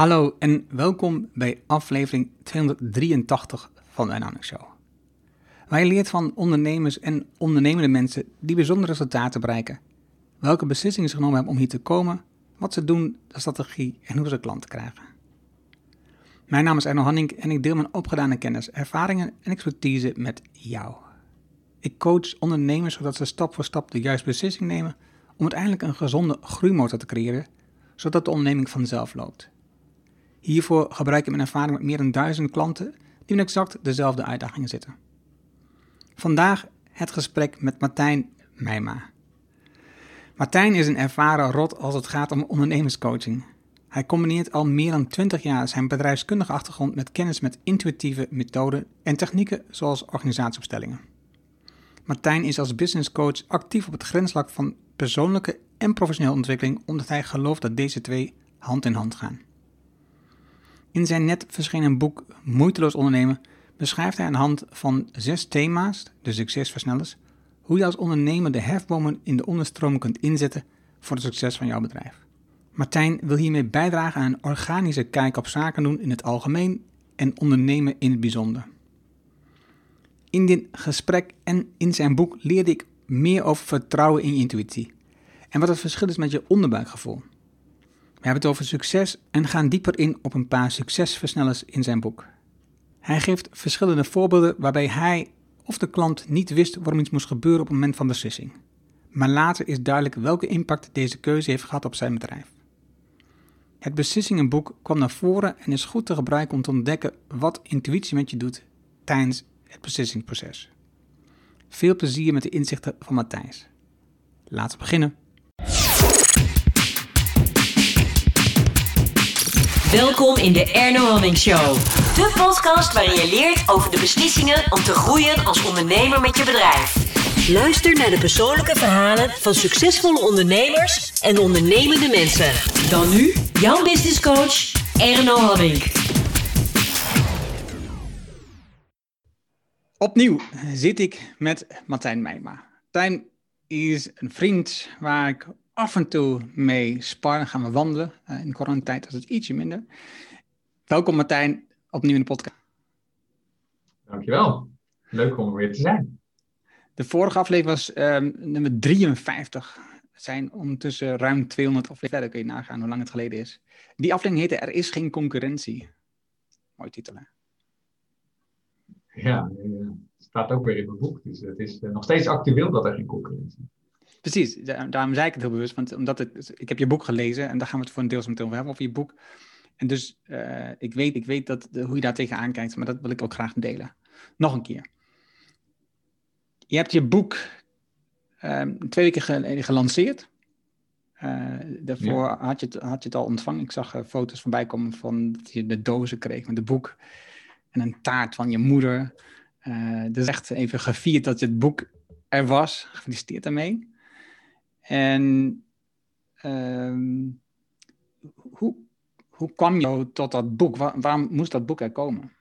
Hallo en welkom bij aflevering 283 van Dynamic Show. Je leert van ondernemers en ondernemende mensen die bijzondere resultaten bereiken. Welke beslissingen ze genomen hebben om hier te komen, wat ze doen, de strategie en hoe ze klanten krijgen. Mijn naam is Erno Hanning en ik deel mijn opgedane kennis, ervaringen en expertise met jou. Ik coach ondernemers zodat ze stap voor stap de juiste beslissing nemen om uiteindelijk een gezonde groeimotor te creëren, zodat de onderneming vanzelf loopt. Hiervoor gebruik ik mijn ervaring met meer dan duizend klanten die met exact dezelfde uitdagingen zitten. Vandaag het gesprek met Martijn Meijma. Martijn is een ervaren rot als het gaat om ondernemerscoaching. Hij combineert al meer dan 20 jaar zijn bedrijfskundige achtergrond met kennis met intuïtieve methoden en technieken zoals organisatieopstellingen. Martijn is als business coach actief op het grensvlak van persoonlijke en professionele ontwikkeling omdat hij gelooft dat deze twee hand in hand gaan. In zijn net verschenen boek Moeiteloos ondernemen beschrijft hij aan de hand van zes thema's, de succesversnellers, hoe je als ondernemer de hefbomen in de onderstroom kunt inzetten voor het succes van jouw bedrijf. Martijn wil hiermee bijdragen aan een organische kijk op zaken doen in het algemeen en ondernemen in het bijzonder. In dit gesprek en in zijn boek leerde ik meer over vertrouwen in je intuïtie en wat het verschil is met je onderbuikgevoel. We hebben het over succes en gaan dieper in op een paar succesversnellers in zijn boek. Hij geeft verschillende voorbeelden waarbij hij of de klant niet wist waarom iets moest gebeuren op het moment van beslissing. Maar later is duidelijk welke impact deze keuze heeft gehad op zijn bedrijf. Het beslissingenboek kwam naar voren en is goed te gebruiken om te ontdekken wat intuïtie met je doet tijdens het beslissingsproces. Veel plezier met de inzichten van Matthijs. Laten we beginnen. Welkom in de Erno Hamming Show. De podcast waarin je leert over de beslissingen om te groeien als ondernemer met je bedrijf. Luister naar de persoonlijke verhalen van succesvolle ondernemers en ondernemende mensen. Dan nu, jouw business coach, Erno Hamming. Opnieuw zit ik met Martijn Meijma. Martijn is een vriend waar ik af en toe mee sparren, gaan we wandelen. Uh, in coronatijd is het ietsje minder. Welkom Martijn, opnieuw in de podcast. Dankjewel. Leuk om er weer te zijn. De vorige aflevering was um, nummer 53. Het zijn ondertussen ruim 200 afleveringen verder, kun je nagaan hoe lang het geleden is. Die aflevering heette Er is geen concurrentie. Mooi titel, hè? Ja, het staat ook weer in mijn boek. Dus het is nog steeds actueel dat er geen concurrentie is. Precies, daarom zei ik het heel bewust, want omdat het, ik heb je boek gelezen en daar gaan we het voor een deel zo meteen over hebben, over je boek. En dus uh, ik weet, ik weet dat, de, hoe je daar tegenaan kijkt, maar dat wil ik ook graag delen. Nog een keer. Je hebt je boek um, twee weken geleden gelanceerd. Uh, daarvoor ja. had, je het, had je het al ontvangen. Ik zag uh, foto's voorbij komen van dat je de dozen kreeg met het boek. En een taart van je moeder. dus echt even gevierd dat je het boek er was. Gefeliciteerd daarmee. En uh, hoe, hoe kwam je tot dat boek? Waar, waarom moest dat boek er komen?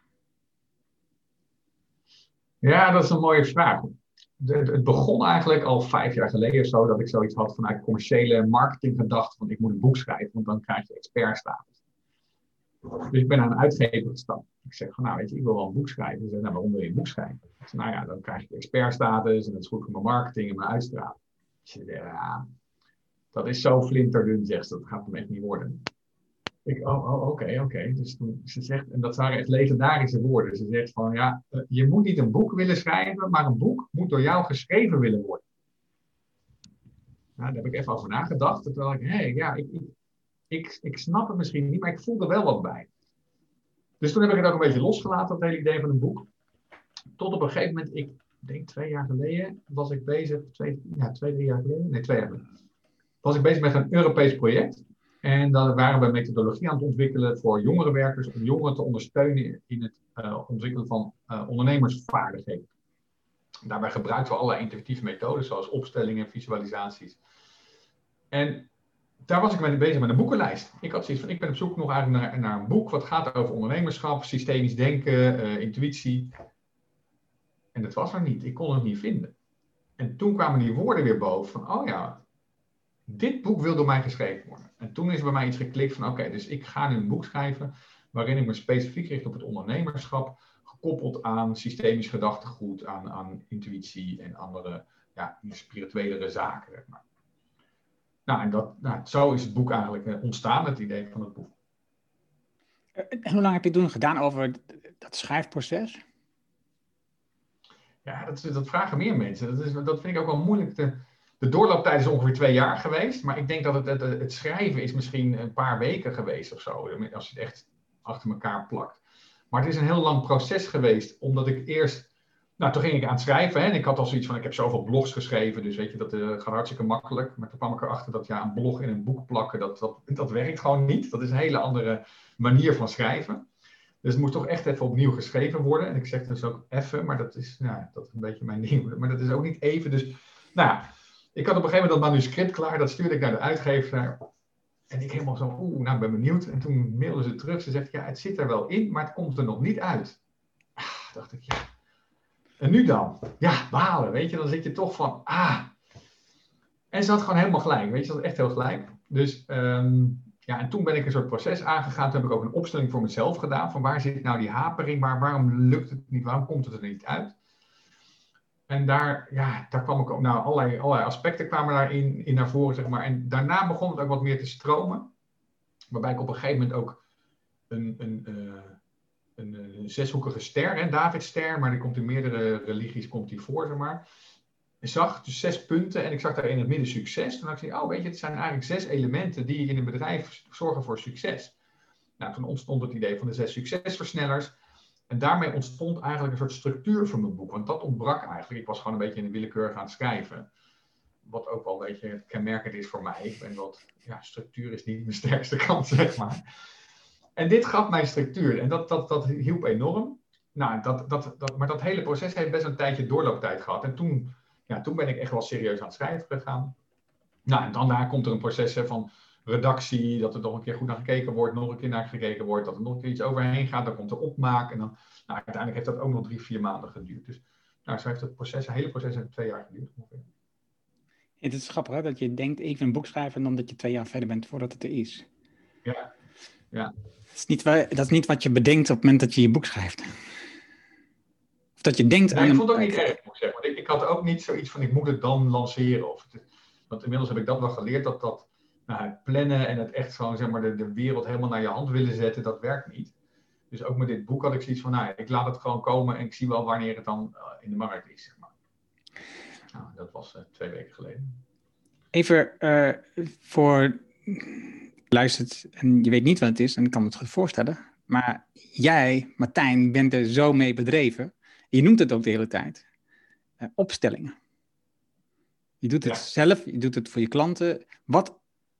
Ja, dat is een mooie vraag. Het begon eigenlijk al vijf jaar geleden zo dat ik zoiets had vanuit commerciële marketing gedacht van ik moet een boek schrijven, want dan krijg je expertstatus. Dus ik ben naar een uitgever gestapt. Ik zeg van nou weet je, ik wil wel een boek schrijven. Ze zeggen nou waarom wil je een boek schrijven? Ik zeg nou ja, dan krijg je expertstatus en dat is goed voor mijn marketing en mijn uitstraling. Ja, dat is zo flinterdun, zegt ze. Dat gaat hem echt niet worden. Ik, oh, oh oké, oké. Dus toen, ze zegt, en dat waren echt legendarische woorden. Ze zegt van, ja, eh, je moet niet een boek willen schrijven, maar een boek moet door jou geschreven willen worden. Nou, daar heb ik even over nagedacht. Terwijl ik, hé, hey, ja, ik, ik, ik, ik snap het misschien niet, maar ik voel er wel wat bij. Dus toen heb ik het ook een beetje losgelaten, dat hele idee van een boek. Tot op een gegeven moment, ik denk twee jaar geleden, was ik bezig, twee, ja, twee, drie jaar geleden, nee, twee jaar geleden, was ik bezig met een Europees project. En dan waren we methodologie aan het ontwikkelen voor jongere werkers, om jongeren te ondersteunen in het uh, ontwikkelen van uh, ondernemersvaardigheden. Daarbij gebruikten we allerlei intuïtieve methodes, zoals opstellingen, visualisaties. En daar was ik mee bezig met een boekenlijst. Ik had zoiets van, ik ben op zoek nog eigenlijk naar, naar een boek wat gaat over ondernemerschap, systemisch denken, uh, intuïtie. En dat was er niet. Ik kon het niet vinden. En toen kwamen die woorden weer boven van, oh ja, dit boek wil door mij geschreven worden. En toen is bij mij iets geklikt van, oké, dus ik ga nu een boek schrijven waarin ik me specifiek richt op het ondernemerschap, gekoppeld aan systemisch gedachtegoed, aan, aan intuïtie en andere ja, spirituelere zaken. Nou, en dat, nou, zo is het boek eigenlijk eh, ontstaan, het idee van het boek. En hoe lang heb je toen gedaan over dat schrijfproces? Ja, dat, dat vragen meer mensen. Dat, is, dat vind ik ook wel moeilijk. Te, de doorlooptijd is ongeveer twee jaar geweest. Maar ik denk dat het, het, schrijven is misschien een paar weken geweest of zo. Als je het echt achter elkaar plakt. Maar het is een heel lang proces geweest. Omdat ik eerst... Nou, toen ging ik aan het schrijven. Hè, en ik had al zoiets van, ik heb zoveel blogs geschreven. Dus weet je, dat uh, gaat hartstikke makkelijk. Maar toen kwam ik erachter dat ja, een blog in een boek plakken, dat, dat, dat werkt gewoon niet. Dat is een hele andere manier van schrijven. Dus het moest toch echt even opnieuw geschreven worden. En ik zeg dus ook even, maar dat is, nou, dat is een beetje mijn ding. Maar dat is ook niet even. Dus, nou, ik had op een gegeven moment dat manuscript klaar. Dat stuurde ik naar de uitgever. En ik helemaal zo, oeh, nou, ben benieuwd. En toen mailde ze terug. Ze zegt, ja, het zit er wel in, maar het komt er nog niet uit. Ah, dacht ik, ja. En nu dan? Ja, balen, weet je. Dan zit je toch van, ah. En ze had gewoon helemaal gelijk, weet je. Ze had echt heel gelijk. Dus um, ja, en toen ben ik een soort proces aangegaan. Toen heb ik ook een opstelling voor mezelf gedaan. Van waar zit nou die hapering? Waar, waarom lukt het niet? Waarom komt het er niet uit? En daar, ja, daar kwam ik ook, nou, allerlei, allerlei aspecten kwamen daarin in naar voren, zeg maar. En daarna begon het ook wat meer te stromen. Waarbij ik op een gegeven moment ook een, een, uh, een, een, zeshoekige ster, hè, Davidster, maar die komt in meerdere religies komt die voor, zeg maar zag dus zes punten en ik zag daar in het midden succes. Toen dacht ik, oh weet je, het zijn eigenlijk zes elementen die in een bedrijf zorgen voor succes. Nou, toen ontstond het idee van de zes succesversnellers. En daarmee ontstond eigenlijk een soort structuur voor mijn boek. Want dat ontbrak eigenlijk. Ik was gewoon een beetje in de willekeur gaan schrijven. Wat ook wel een beetje kenmerkend is voor mij. Ik ben wat, ja, structuur is niet mijn sterkste kant, zeg maar. En dit gaf mij structuur. En dat, dat, dat hielp enorm. Nou, dat, dat, dat, maar dat hele proces heeft best een tijdje doorlooptijd gehad. En toen ja, toen ben ik echt wel serieus aan het schrijven gegaan. Nou, en dan daar komt er een proces van redactie, dat er nog een keer goed naar gekeken wordt, nog een keer naar gekeken wordt, dat er nog een keer iets overheen gaat, dan komt er opmaak. En dan, nou, uiteindelijk heeft dat ook nog drie, vier maanden geduurd. Dus nou, zo heeft het proces, het hele proces heeft twee jaar geduurd ongeveer. Het is grappig hè, dat je denkt, even een boek schrijven en dan dat je twee jaar verder bent voordat het er is. Ja, ja. Dat is niet, dat is niet wat je bedenkt op het moment dat je je boek schrijft. Of dat je denkt aan. Ik vond het ook niet erg, moet ik zeggen. Ik, had ook niet zoiets van: ik moet het dan lanceren. Of want inmiddels heb ik dat wel geleerd dat dat nou, het plannen en het echt gewoon zeg maar, de, de wereld helemaal naar je hand willen zetten, dat werkt niet. Dus ook met dit boek had ik zoiets van: nou, ik laat het gewoon komen en ik zie wel wanneer het dan uh, in de markt is. Zeg maar. nou, dat was uh, twee weken geleden. Even uh, voor luistert en je weet niet wat het is, en ik kan me het goed voorstellen. Maar jij, Martijn, bent er zo mee bedreven je noemt het ook de hele tijd. Uh, opstellingen. Je doet het zelf, je doet het voor je klanten. Wat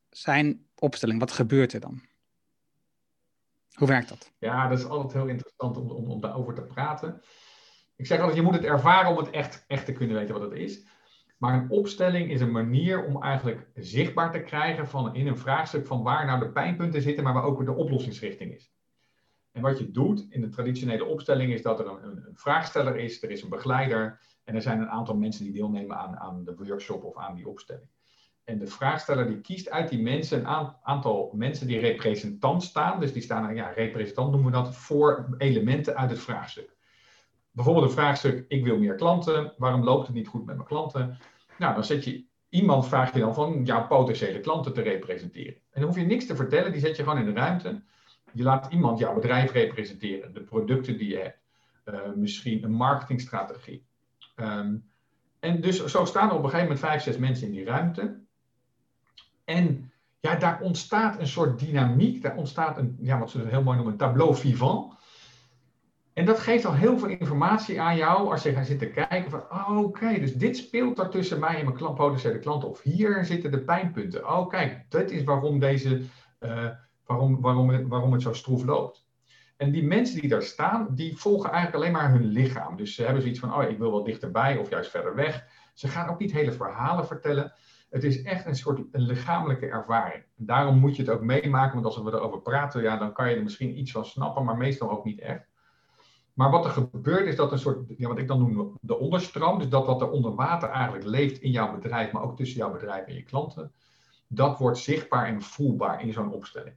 zijn opstellingen? Wat gebeurt er dan? Hoe werkt dat? Ja, dat is altijd heel interessant om, om, om daarover te praten. Ik zeg altijd, je moet het ervaren om het echt, echt te kunnen weten wat het is. Maar een opstelling is een manier om eigenlijk zichtbaar te krijgen van in een vraagstuk van waar nou de pijnpunten zitten, maar waar ook de oplossingsrichting is. En wat je doet in de traditionele opstelling is dat er een, een, vraagsteller is, er is een begeleider en er zijn een aantal mensen die deelnemen aan, aan de workshop of aan die opstelling. En de vraagsteller die kiest uit die mensen een aantal mensen die representant staan. Dus die staan, ja, representant noemen we dat, voor elementen uit het vraagstuk. Bijvoorbeeld een vraagstuk, ik wil meer klanten, waarom loopt het niet goed met mijn klanten? Nou, dan zet je, iemand vraag je dan van jouw potentiële klanten te representeren. En dan hoef je niks te vertellen, die zet je gewoon in de ruimte. Je laat iemand jouw bedrijf representeren, de producten die je hebt, uh, misschien een marketingstrategie. Um, en dus zo staan er op een gegeven moment vijf, zes mensen in die ruimte. En ja, daar ontstaat een soort dynamiek, daar ontstaat een, ja, wat ze heel mooi noemen, tableau vivant. En dat geeft al heel veel informatie aan jou als je gaat zitten kijken van, oh, oké, dus dit speelt er tussen mij en mijn klant, potentiële klanten. Of hier zitten de pijnpunten. Oh, kijk, dat is waarom deze uh, waarom, waarom, waarom het zo stroef loopt. En die mensen die daar staan, die volgen eigenlijk alleen maar hun lichaam. Dus ze hebben zoiets van, oh, ik wil wel dichterbij of juist verder weg. Ze gaan ook niet hele verhalen vertellen. Het is echt een soort een lichamelijke ervaring. Daarom moet je het ook meemaken, want als we erover praten, ja, dan kan je er misschien iets van snappen, maar meestal ook niet echt. Maar wat er gebeurt is dat een soort, ja, wat ik dan noem de onderstroom, dus dat wat er onder water eigenlijk leeft in jouw bedrijf, maar ook tussen jouw bedrijf en je klanten, dat wordt zichtbaar en voelbaar in zo'n opstelling.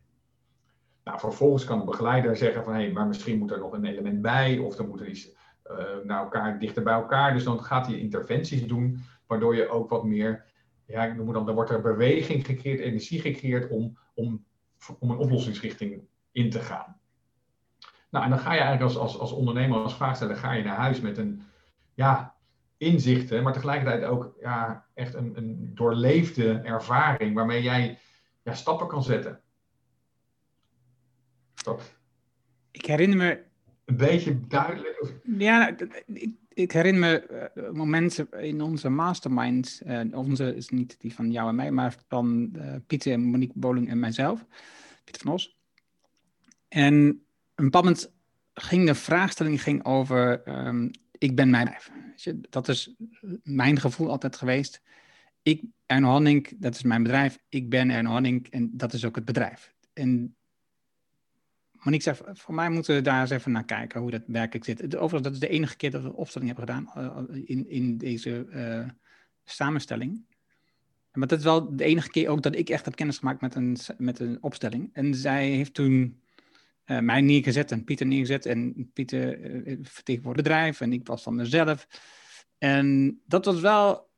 Nou, vervolgens kan de begeleider zeggen van hé, hey, maar misschien moet er nog een element bij, of er moet er iets uh, naar elkaar, dichter bij elkaar. Dus dan gaat hij interventies doen, waardoor je ook wat meer, ja, ik noem dan, dan wordt er beweging gecreëerd, energie gecreëerd om, om, om een oplossingsrichting in te gaan. Nou, en dan ga je eigenlijk als, als, als ondernemer, als vraagsteller, ga je naar huis met een, ja, inzichten, maar tegelijkertijd ook ja, echt een, een doorleefde ervaring waarmee jij ja, stappen kan zetten. Dat. Ik herinner me. Een beetje duidelijk. Ja, nou, ik, ik herinner me uh, momenten in onze masterminds. Uh, onze is niet die van jou en mij, maar van uh, Pieter en Monique Boling en mijzelf. Pieter van Os. En een bepaald moment ging de vraagstelling ging over: um, Ik ben mijn bedrijf. Dat is mijn gevoel altijd geweest. Ik, Erno Hanning, dat is mijn bedrijf. Ik ben Erno Hanning en dat is ook het bedrijf. En Monique zegt, voor mij moeten we daar eens even naar kijken hoe dat werkelijk zit. Overigens, dat is de enige keer dat we een opstelling hebben gedaan uh, in, in deze uh, samenstelling. Maar dat is wel de enige keer ook dat ik echt heb kennis gemaakt met een, met een opstelling. En zij heeft toen mij neergezet en Pieter neergezet. En Pieter vertegenwoordigde bedrijf en ik was van mezelf. En dat was wel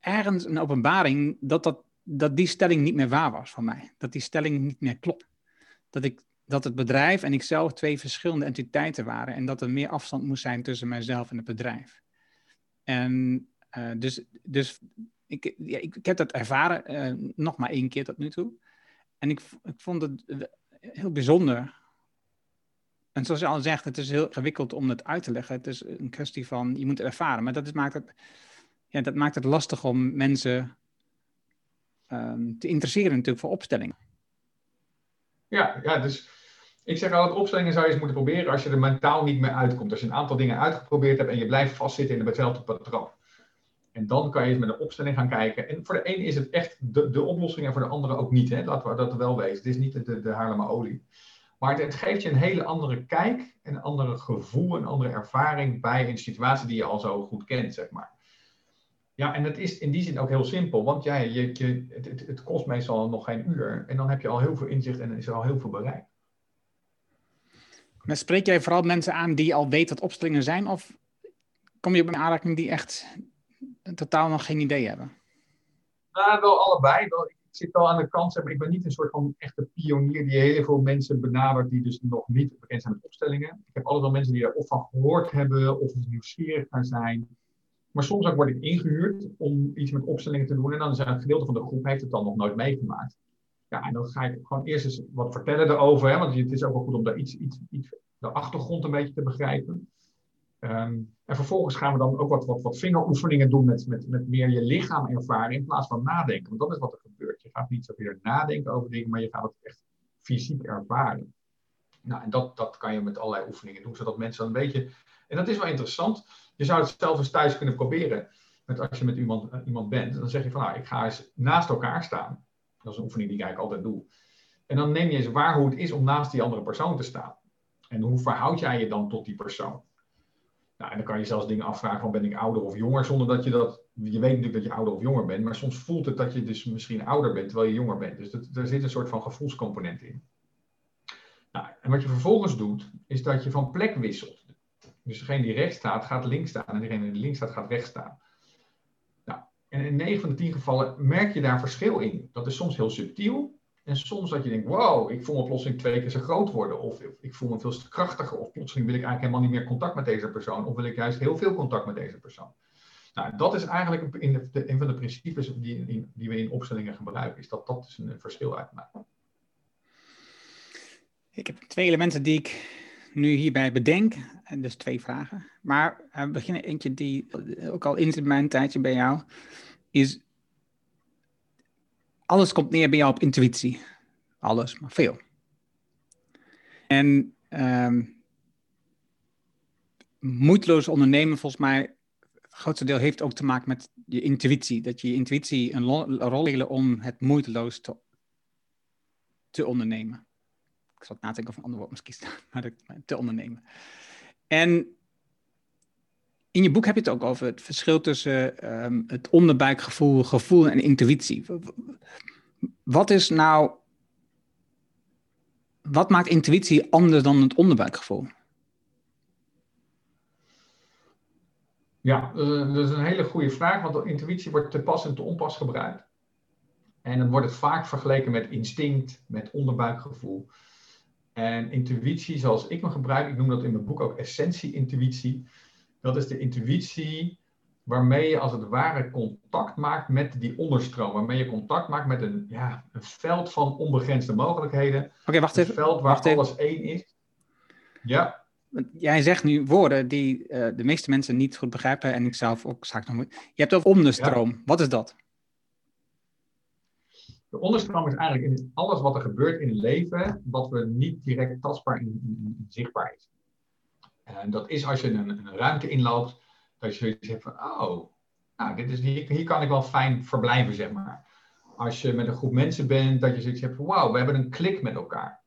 ergens een openbaring dat, dat, dat die stelling niet meer waar was voor mij. Dat die stelling niet meer klopt. Dat, ik, dat het bedrijf en ikzelf twee verschillende entiteiten waren. En dat er meer afstand moest zijn tussen mijzelf en het bedrijf. En uh, dus, dus ik, ja, ik, heb dat ervaren, nog maar één keer tot nu toe. En ik, ik vond het heel bijzonder en zoals je al zegt, het is heel gewikkeld om het uit te leggen. Het is een kwestie van, je moet het ervaren. Maar dat, is, maakt, het, ja, dat maakt het lastig om mensen um, te interesseren natuurlijk voor opstellingen. Ja, ja, dus ik zeg altijd, opstellingen zou je eens moeten proberen als je er mentaal niet meer uitkomt. Als je een aantal dingen uitgeprobeerd hebt en je blijft vastzitten in hetzelfde patroon. En dan kan je eens met een opstelling gaan kijken. En voor de ene is het echt de, oplossing en voor de andere ook niet. Hè? Laten we dat wel weten. Het is niet de, de, Haarlemmer olie. Maar het, geeft je een hele andere kijk, een andere gevoel, een andere ervaring bij een situatie die je al zo goed kent, zeg maar. Ja, en het is in die zin ook heel simpel, want jij, je, je, het, het, kost meestal nog geen uur en dan heb je al heel veel inzicht en is er al heel veel bereikt. Maar spreek jij vooral mensen aan die al weten wat opstellingen zijn, of kom je op een aanraking die echt totaal nog geen idee hebben? Nou, wel allebei. Wel, ik zit wel aan de kant, maar ik ben niet een soort van echte pionier die heel veel mensen benadert die dus nog niet bekend zijn met opstellingen. Ik heb altijd wel mensen die er of van gehoord hebben of nieuwsgierig naar zijn. Maar soms ook word ik ingehuurd om iets met opstellingen te doen en dan is een gedeelte van de groep heeft het dan nog nooit meegemaakt. Ja, en dan ga ik gewoon eerst eens wat vertellen erover, hè, want het is ook wel goed om daar iets, iets, iets de achtergrond een beetje te begrijpen. Um, en vervolgens gaan we dan ook wat, wat, wat vingeroefeningen doen met, met, met meer je lichaam ervaren in plaats van nadenken. Want dat is wat er gebeurt. Je gaat niet zoveel nadenken over dingen, maar je gaat het echt fysiek ervaren. Nou, en dat, dat kan je met allerlei oefeningen doen, zodat mensen een beetje. En dat is wel interessant. Je zou het zelf eens thuis kunnen proberen. Met als je met iemand, uh, iemand bent, dan zeg je van nou, ik ga eens naast elkaar staan. Dat is een oefening die ik eigenlijk altijd doe. En dan neem je eens waar hoe het is om naast die andere persoon te staan. En hoe verhoud jij je dan tot die persoon? Nou, en dan kan je zelfs dingen afvragen van ben ik ouder of jonger, zonder dat je dat, je weet natuurlijk dat je ouder of jonger bent, maar soms voelt het dat je dus misschien ouder bent terwijl je jonger bent. Dus dat, er zit een soort van gevoelscomponent in. Nou, en wat je vervolgens doet, is dat je van plek wisselt. Dus degene die rechts staat, gaat links staan en degene die links staat, gaat rechts staan. Nou, en in 9 van de 10 gevallen merk je daar verschil in. Dat is soms heel subtiel, en soms dat je denkt, wow, ik voel me plotseling twee keer zo groot worden. Of ik voel me veel krachtiger. Of plotseling wil ik eigenlijk helemaal niet meer contact met deze persoon. Of wil ik juist heel veel contact met deze persoon. Nou, dat is eigenlijk een van de principes die, die, we in opstellingen gebruiken. Is dat dat dus een verschil uitmaakt. Ik heb twee elementen die ik nu hierbij bedenk. En dus twee vragen. Maar we beginnen eentje die ook al in mijn tijdje bij jou. Is alles komt neer bij jou op intuïtie. Alles, maar veel. En um, moeiteloos ondernemen, volgens mij, grootste deel heeft ook te maken met je intuïtie. Dat je je intuïtie een, rol spelen om het moeiteloos te, te ondernemen. Ik zal het nadenken of een ander woord misschien maar te ondernemen. En in je boek heb je het ook over het verschil tussen um, het onderbuikgevoel, gevoel en intuïtie. wat is nou. Wat maakt intuïtie anders dan het onderbuikgevoel? Ja, dat is een hele goede vraag, want intuïtie wordt te pas en te onpas gebruikt. En dan wordt het vaak vergeleken met instinct, met onderbuikgevoel. En intuïtie, zoals ik me gebruik, ik noem dat in mijn boek ook essentie-intuïtie. Dat is de intuïtie waarmee je als het ware contact maakt met die onderstroom. Waarmee je contact maakt met een, ja, een veld van onbegrensde mogelijkheden. Oké, wacht even. Een veld waar even. alles één is. Ja. Jij zegt nu woorden die uh, de meeste mensen niet goed begrijpen en ik zelf ook straks nog. Je hebt het over. Ja. Wat is dat? De onderstroom is eigenlijk in alles wat er gebeurt in het leven, wat we niet direct tastbaar en, zichtbaar is. En dat is als je een, een ruimte inloopt, dat je hebt van, oh, nou, dit is, hier, kan ik wel fijn verblijven, zeg maar. Als je met een groep mensen bent, dat je zoiets hebt van, wauw, we hebben een klik met elkaar.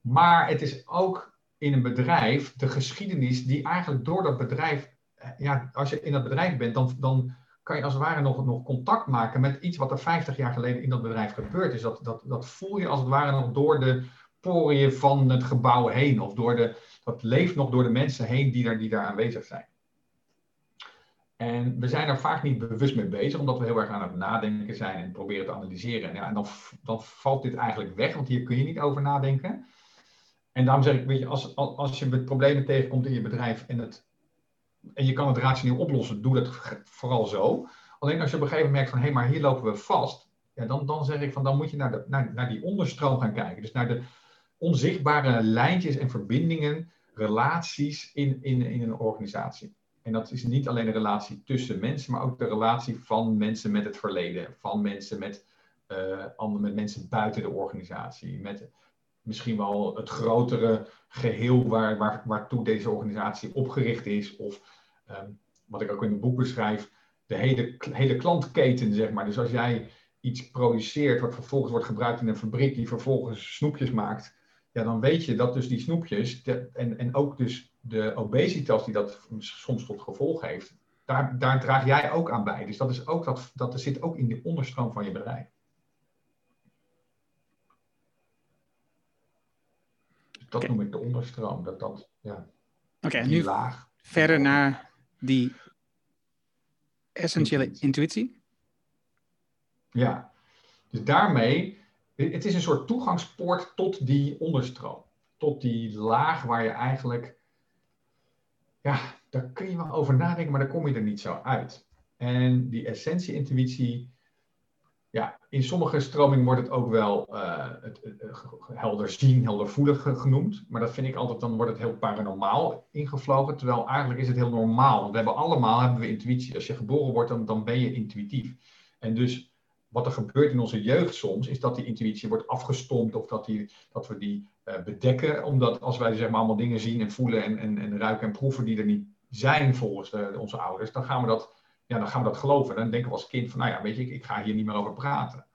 Maar het is ook in een bedrijf de geschiedenis die eigenlijk door dat bedrijf, ja, als je in dat bedrijf bent, dan, dan kan je als het ware nog, nog contact maken met iets wat er 50 jaar geleden in dat bedrijf gebeurd is. Dat, dat, dat voel je als het ware nog door de poriën van het gebouw heen. Of door de, dat leeft nog door de mensen heen die daar, die daar aanwezig zijn. En we zijn er vaak niet bewust mee bezig, omdat we heel erg aan het nadenken zijn en proberen te analyseren. En, ja, en dan, dan valt dit eigenlijk weg, want hier kun je niet over nadenken. En daarom zeg ik, weet je, als, als je met problemen tegenkomt in je bedrijf en, het, en je kan het rationeel oplossen, doe dat vooral zo. Alleen als je op een gegeven moment merkt van, hé, hey, maar hier lopen we vast, ja, dan, dan zeg ik van, dan moet je naar, de, naar, naar die onderstroom gaan kijken. Dus naar de onzichtbare lijntjes en verbindingen, relaties in, in, in een organisatie. En dat is niet alleen de relatie tussen mensen, maar ook de relatie van mensen met het verleden, van mensen met, uh, andere, met mensen buiten de organisatie, met misschien wel het grotere geheel waar, waar, waartoe deze organisatie opgericht is. Of um, wat ik ook in het boek beschrijf, de hele, hele klantketen, zeg maar. Dus als jij iets produceert wat vervolgens wordt gebruikt in een fabriek die vervolgens snoepjes maakt, ja, dan weet je dat dus die snoepjes de, en, en ook dus de obesitas die dat soms tot gevolg heeft, daar, daar draag jij ook aan bij. Dus dat, is ook, dat, dat zit ook in de onderstroom van je bedrijf. Dat okay. noem ik de onderstroom. Dat, dat, ja, Oké, okay, nu laag. verder naar die essentiële intuïtie. Ja, dus daarmee, het is een soort toegangspoort tot die onderstroom. Tot die laag waar je eigenlijk, ja, daar kun je wel over nadenken, maar daar kom je er niet zo uit. En die essentie-intuïtie, ja, in sommige stromingen wordt het ook wel uh, het, helder zien, helder voelen genoemd. Maar dat vind ik altijd, dan wordt het heel paranormaal ingevlogen. Terwijl eigenlijk is het heel normaal. Want we hebben allemaal hebben we intuïtie. Als je geboren wordt, dan, dan ben je intuïtief. En dus wat er gebeurt in onze jeugd soms, is dat die intuïtie wordt afgestompt. Of dat, die, dat we die uh, bedekken. Omdat als wij zeg maar allemaal dingen zien en voelen en, en, en ruiken en proeven die er niet zijn volgens onze ouders. Dan gaan we dat ja, dan gaan we dat geloven. Dan denken we als kind van, nou ja, weet je, ik, ga hier niet meer over praten.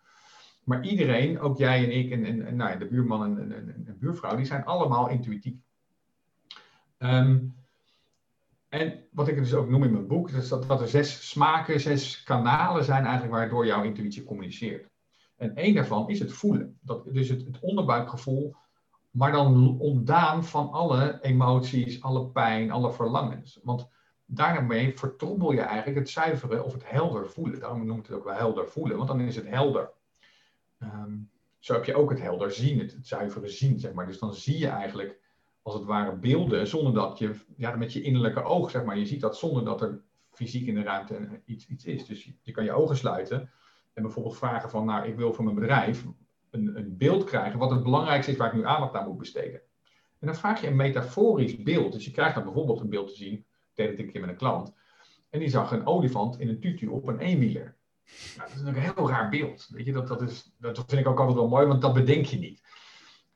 Maar iedereen, ook jij en ik en, en, nou ja, de buurman en, en, buurvrouw, die zijn allemaal intuïtief. Um, en wat ik dus ook noem in mijn boek, is dat, dat er zes smaken, zes kanalen zijn eigenlijk waardoor jouw intuïtie communiceert. En één daarvan is het voelen. Dat, dus het, het onderbuikgevoel, maar dan ontdaan van alle emoties, alle pijn, alle verlangens. Want daarmee vertroebel je eigenlijk het zuiveren of het helder voelen. Daarom noemt het ook wel helder voelen, want dan is het helder. Um, zo heb je ook het helder zien, het, het zuivere zien, zeg maar. Dus dan zie je eigenlijk als het ware beelden zonder dat je, ja, met je innerlijke oog, zeg maar, je ziet dat zonder dat er fysiek in de ruimte iets, iets is. Dus je, je kan je ogen sluiten en bijvoorbeeld vragen van, nou, ik wil voor mijn bedrijf een, een beeld krijgen wat het belangrijkste is waar ik nu aandacht aan moet besteden. En dan vraag je een metaforisch beeld. Dus je krijgt dan bijvoorbeeld een beeld te zien deed het een keer met een klant. En die zag een olifant in een tutu op een eenwieler. Nou, dat is een heel raar beeld. Weet je, dat, dat, is, dat vind ik ook altijd wel mooi, want dat bedenk je niet.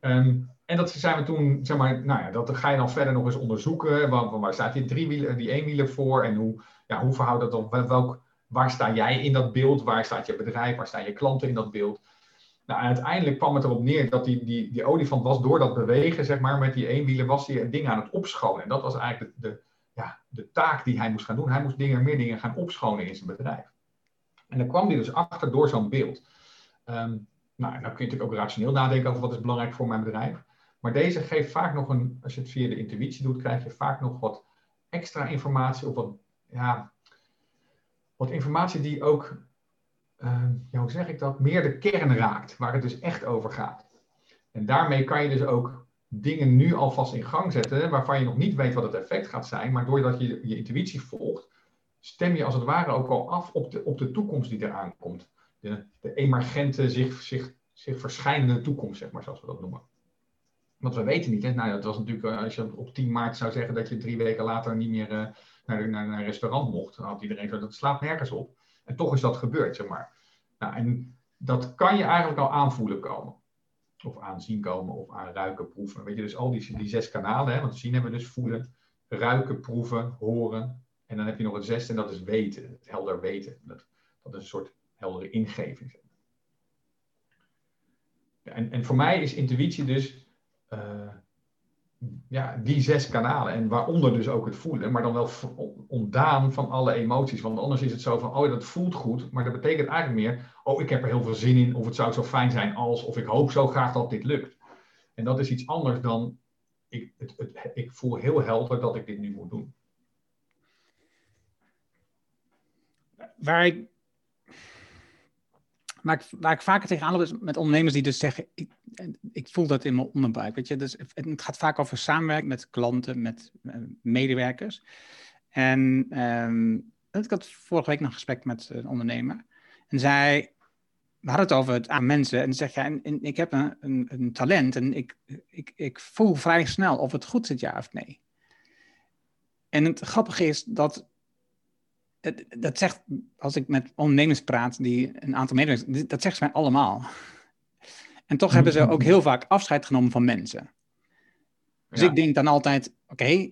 Um, en dat zijn we toen, zeg maar, nou ja, dat ga je dan verder nog eens onderzoeken. Waar, waar staat die, driewieler, die eenwieler voor? En hoe, ja, hoe verhoudt dat op? Welk, waar sta jij in dat beeld? Waar staat je bedrijf? Waar staan je klanten in dat beeld? Nou, uiteindelijk kwam het erop neer dat die, die, die olifant was door dat bewegen, zeg maar, met die eenwieler, was hij dingen aan het opschonen. En dat was eigenlijk de, de ja, de taak die hij moest gaan doen. Hij moest dingen, meer dingen gaan opschonen in zijn bedrijf. En dan kwam hij dus achter door zo'n beeld. Um, nou, dan kun je natuurlijk ook rationeel nadenken over wat is belangrijk voor mijn bedrijf. Maar deze geeft vaak nog een, als je het via de intuïtie doet, krijg je vaak nog wat extra informatie of wat, ja, wat informatie die ook, ja, hoe zeg ik dat, meer de kern raakt, waar het dus echt over gaat. En daarmee kan je dus ook dingen nu alvast in gang zetten, waarvan je nog niet weet wat het effect gaat zijn, maar doordat je je intuïtie volgt, stem je als het ware ook al af op de, op de toekomst die eraan komt. De, de emergente, zich, zich, zich verschijnende toekomst, zeg maar, zoals we dat noemen. Want we weten niet, hè? Nou, dat was natuurlijk, eh, als je op 10 maart zou zeggen dat je drie weken later niet meer uh, naar, naar, naar, een restaurant mocht, dan had iedereen zo, dat slaat nergens op. En toch is dat gebeurd, zeg maar. Nou, en dat kan je eigenlijk al aanvoelen komen. Of aanzien komen, of aanruiken, proeven. Weet je, dus al die, die zes kanalen, hè? want zien hebben we dus voelen, ruiken, proeven, horen. En dan heb je nog het zesde en dat is weten, het helder weten. Dat, dat is een soort heldere ingeving. En, en voor mij is intuïtie dus uh, ja, die zes kanalen. En waaronder dus ook het voelen, maar dan wel ontdaan van alle emoties. Want anders is het zo van, oh dat voelt goed, maar dat betekent eigenlijk meer, oh ik heb er heel veel zin in, of het zou zo fijn zijn als, of ik hoop zo graag dat dit lukt. En dat is iets anders dan, ik, het, het, ik voel heel helder dat ik dit nu moet doen. Waar ik waar ik, waar ik vaker tegenaan loop is met ondernemers die dus zeggen, ik, ik voel dat in mijn onderbuik. Weet je? Dus het gaat vaak over samenwerken met klanten, met eh, medewerkers. En um, ik had vorige week nog een gesprek met een ondernemer. En zij, we hadden het over het aan mensen. En zeg ja, ik heb een, een, een, talent en ik, ik, ik voel vrij snel of het goed zit, ja of nee. En het grappige is dat dat zegt, als ik met ondernemers praat, die een aantal medewerkers, dat zeggen ze mij allemaal. En toch hebben ze ook heel vaak afscheid genomen van mensen. Dus ik denk dan altijd, oké,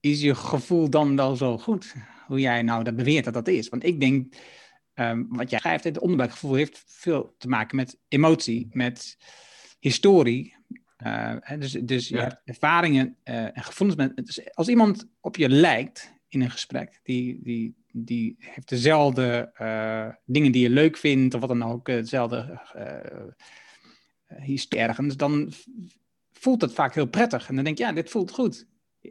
is je gevoel dan wel zo goed? Hoe jij nou dat beweert dat dat is? Want ik denk, um, wat jij schrijft, het onderbuikgevoel heeft veel te maken met emotie, met historie. Uh, dus dus je hebt ervaringen uh, en gevoelens. Met, dus als iemand op je lijkt, in een gesprek. Die, die, die heeft dezelfde uh, dingen die je leuk vindt, of wat dan ook, hetzelfde uh, is ergens, dan voelt het vaak heel prettig. En dan denk je, ja, dit voelt goed.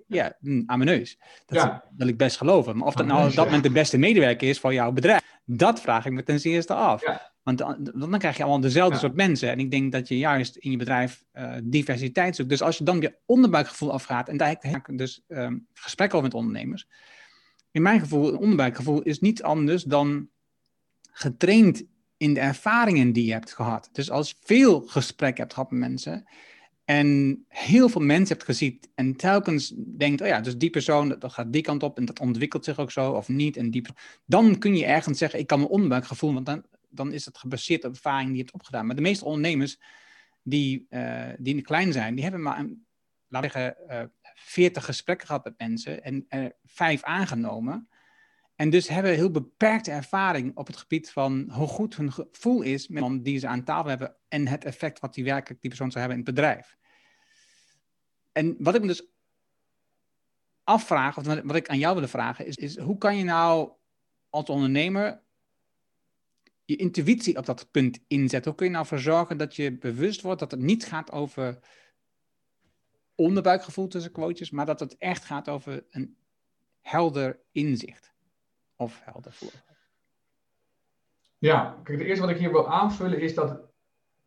Ja, hm, aan mijn neus. Dat ja. wil ik best geloven. Maar of dat nou op dat moment de beste medewerker is voor jouw bedrijf, dat vraag ik me ten eerste af. Ja. Want dan, dan, krijg je allemaal dezelfde soort mensen. En ik denk dat je juist in je bedrijf uh, diversiteit zoekt. Dus als je dan je onderbuikgevoel afgaat, en daar heb ik dus um, gesprekken over met ondernemers. In mijn gevoel, een onderbuikgevoel is niet anders dan getraind in de ervaringen die je hebt gehad. Dus als je veel gesprek hebt gehad met mensen en heel veel mensen hebt gezien en telkens denkt, oh ja, dus die persoon, dat gaat die kant op en dat ontwikkelt zich ook zo of niet. En die, dan kun je ergens zeggen, ik kan mijn onderbuikgevoel, want dan dan is het gebaseerd op ervaring die je hebt opgedaan. Maar de meeste ondernemers die, uh, die klein zijn, die hebben maar, een, laten we zeggen, uh, 40 gesprekken gehad met mensen en er vijf aangenomen. En dus hebben heel beperkte ervaring op het gebied van hoe goed hun gevoel is met iemand die ze aan tafel hebben en het effect wat die werkelijk die persoon zou hebben in het bedrijf. En wat ik me dus afvraag, of wat ik aan jou wilde vragen, is, is hoe kan je nou als ondernemer je intuïtie op dat punt inzetten? Hoe kun je nou voor zorgen dat je bewust wordt dat het niet gaat over onderbuikgevoel tussen quotes, maar dat het echt gaat over een helder inzicht of helder voelen? Ja, kijk, het eerste wat ik hier wil aanvullen is dat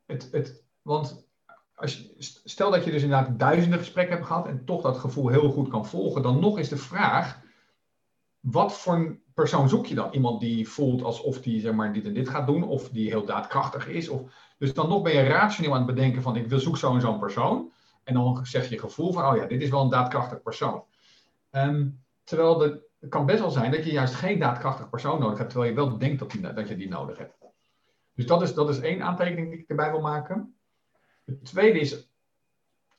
het, het want als je, stel dat je dus inderdaad duizenden gesprekken hebt gehad en toch dat gevoel heel goed kan volgen, dan nog is de vraag, wat voor persoon zoek je dan? Iemand die voelt alsof die zeg maar, dit en dit gaat doen, of die heel daadkrachtig is. Of, dus dan nog ben je rationeel aan het bedenken van ik wil zoek zo en zo'n persoon. En dan zeg je gevoel van, oh ja, dit is wel een daadkrachtig persoon. Um, terwijl de, het kan best wel zijn dat je juist geen daadkrachtig persoon nodig hebt, terwijl je wel denkt dat, dat je die nodig hebt. Dus dat is, dat is één aantekening die ik erbij wil maken. Het tweede is,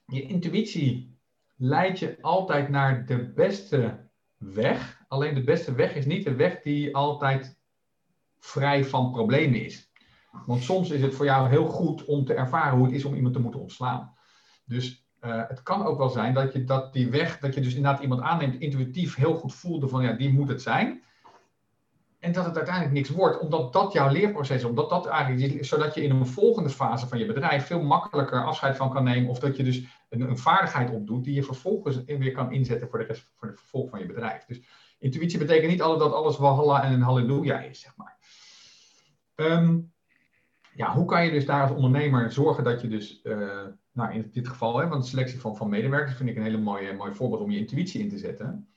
je intuïtie leidt je altijd naar de beste weg. Alleen de beste weg is niet de weg die altijd vrij van problemen is. Want soms is het voor jou heel goed om te ervaren hoe het is om iemand te moeten ontslaan. Dus uh, het kan ook wel zijn dat je dat die weg, dat je dus inderdaad iemand aanneemt, intuïtief heel goed voelde van ja, die moet het zijn. En dat het uiteindelijk niks wordt, omdat dat jouw leerproces. Omdat dat eigenlijk, zodat je in een volgende fase van je bedrijf veel makkelijker afscheid van kan nemen. Of dat je dus een, een vaardigheid opdoet die je vervolgens weer kan inzetten voor de rest voor het vervolg van je bedrijf. Dus intuïtie betekent niet altijd dat alles walhalla en een halleluja is, zeg maar. Ehm, ja, hoe kan je dus daar als ondernemer zorgen dat je dus, uh, nou in dit geval, hè, want de selectie van, van medewerkers vind ik een hele mooie, mooi voorbeeld om je intuïtie in te zetten.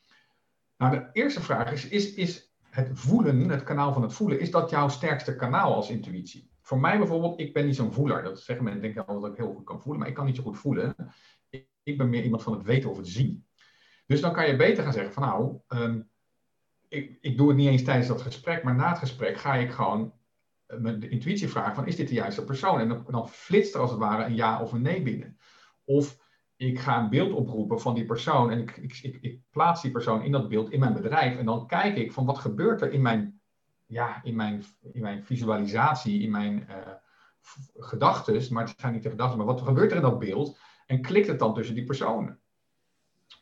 Nou, de eerste vraag is, is, is het voelen, het kanaal van het voelen, is dat jouw sterkste kanaal als intuïtie? Voor mij bijvoorbeeld, ik ben niet zo'n voeler. Dat zeggen mensen, denken altijd dat ik heel goed kan voelen, maar ik kan niet zo goed voelen. Ik, ik ben meer iemand van het weten of het zien. Dus dan kan je beter gaan zeggen van nou, ehm, ik, ik doe het niet eens tijdens dat gesprek, maar na het gesprek ga ik gewoon eh, de intuïtie vragen van is dit de juiste persoon? En dan, flitst er als het ware een ja of een nee binnen. Of ik ga een beeld oproepen van die persoon en ik, ik, ik, ik, plaats die persoon in dat beeld in mijn bedrijf. En dan kijk ik van wat gebeurt er in mijn, ja, in mijn, in mijn visualisatie, in mijn uh, gedachten. Maar het zijn niet de gedachten, maar wat gebeurt er in dat beeld? En klikt het dan tussen die personen?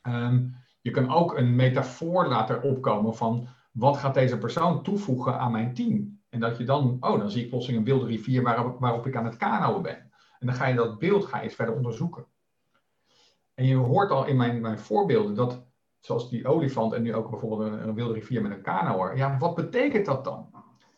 Ehm, je kan ook een metafoor laten opkomen van wat gaat deze persoon toevoegen aan mijn team? En dat je dan, oh, dan zie ik plotseling een wilde rivier waarop, ik aan het kanoën ben. En dan ga je dat beeld ga je verder onderzoeken. En je hoort al in mijn, mijn voorbeelden dat, zoals die olifant en nu ook bijvoorbeeld een, wilde rivier met een kanoer. Ja, wat betekent dat dan?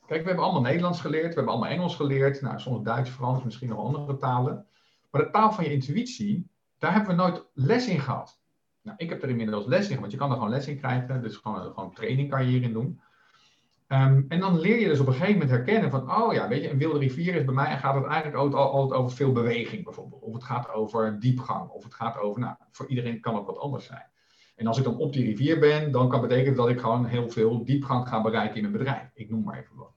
Kijk, we hebben allemaal Nederlands geleerd, we hebben allemaal Engels geleerd, nou, soms Duits, Frans, misschien nog andere talen. Maar de taal van je intuïtie, daar hebben we nooit les in gehad. Nou, ik heb er inmiddels les in, want je kan er gewoon les in krijgen. Dus gewoon, gewoon training kan je hierin doen. Ehm, en dan leer je dus op een gegeven moment herkennen van, oh ja, weet je, een wilde rivier is bij mij gaat het eigenlijk altijd, over veel beweging bijvoorbeeld. Of het gaat over diepgang, of het gaat over, nou, voor iedereen kan het wat anders zijn. En als ik dan op die rivier ben, dan kan betekenen dat ik gewoon heel veel diepgang ga bereiken in een bedrijf. Ik noem maar even wat.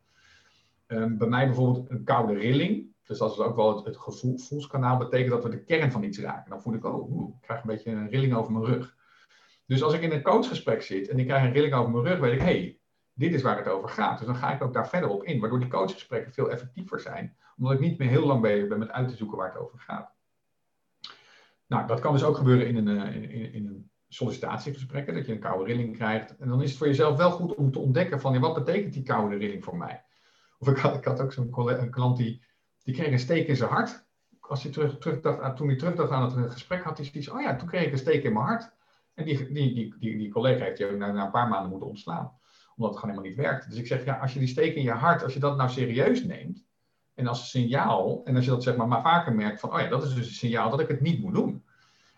Um, bij mij bijvoorbeeld een koude rilling. Dus dat is ook wel het, het gevoelskanaal, betekent dat we de kern van iets raken. Dan voel ik, oh, ik krijg een beetje een rilling over mijn rug. Dus als ik in een coachgesprek zit en ik krijg een rilling over mijn rug, weet ik, hé, hey, dit is waar het over gaat. Dus dan ga ik ook daar verder op in, waardoor die coachgesprekken veel effectiever zijn, omdat ik niet meer heel lang bezig ben met uit te zoeken waar het over gaat. Nou, dat kan dus ook gebeuren in een, eh, in, in een sollicitatiegesprek, dat je een koude rilling krijgt. En dan is het voor jezelf wel goed om te ontdekken van, ja, wat betekent die koude rilling voor mij? Of ik had, ik had ook zo'n klant die, die kreeg een steek in zijn hart. Als hij terug, terugdacht, toen hij terugdacht aan het gesprek, had hij zoiets oh ja, toen kreeg ik een steek in mijn hart. En die, die, die, die, die collega heeft je ook na, een paar maanden moeten ontslaan omdat het gewoon helemaal niet werkt. Dus ik zeg, ja, als je die steek in je hart, als je dat nou serieus neemt, en als signaal, en als je dat zeg maar, maar vaker merkt van, oh ja, dat is dus een signaal dat ik het niet moet doen.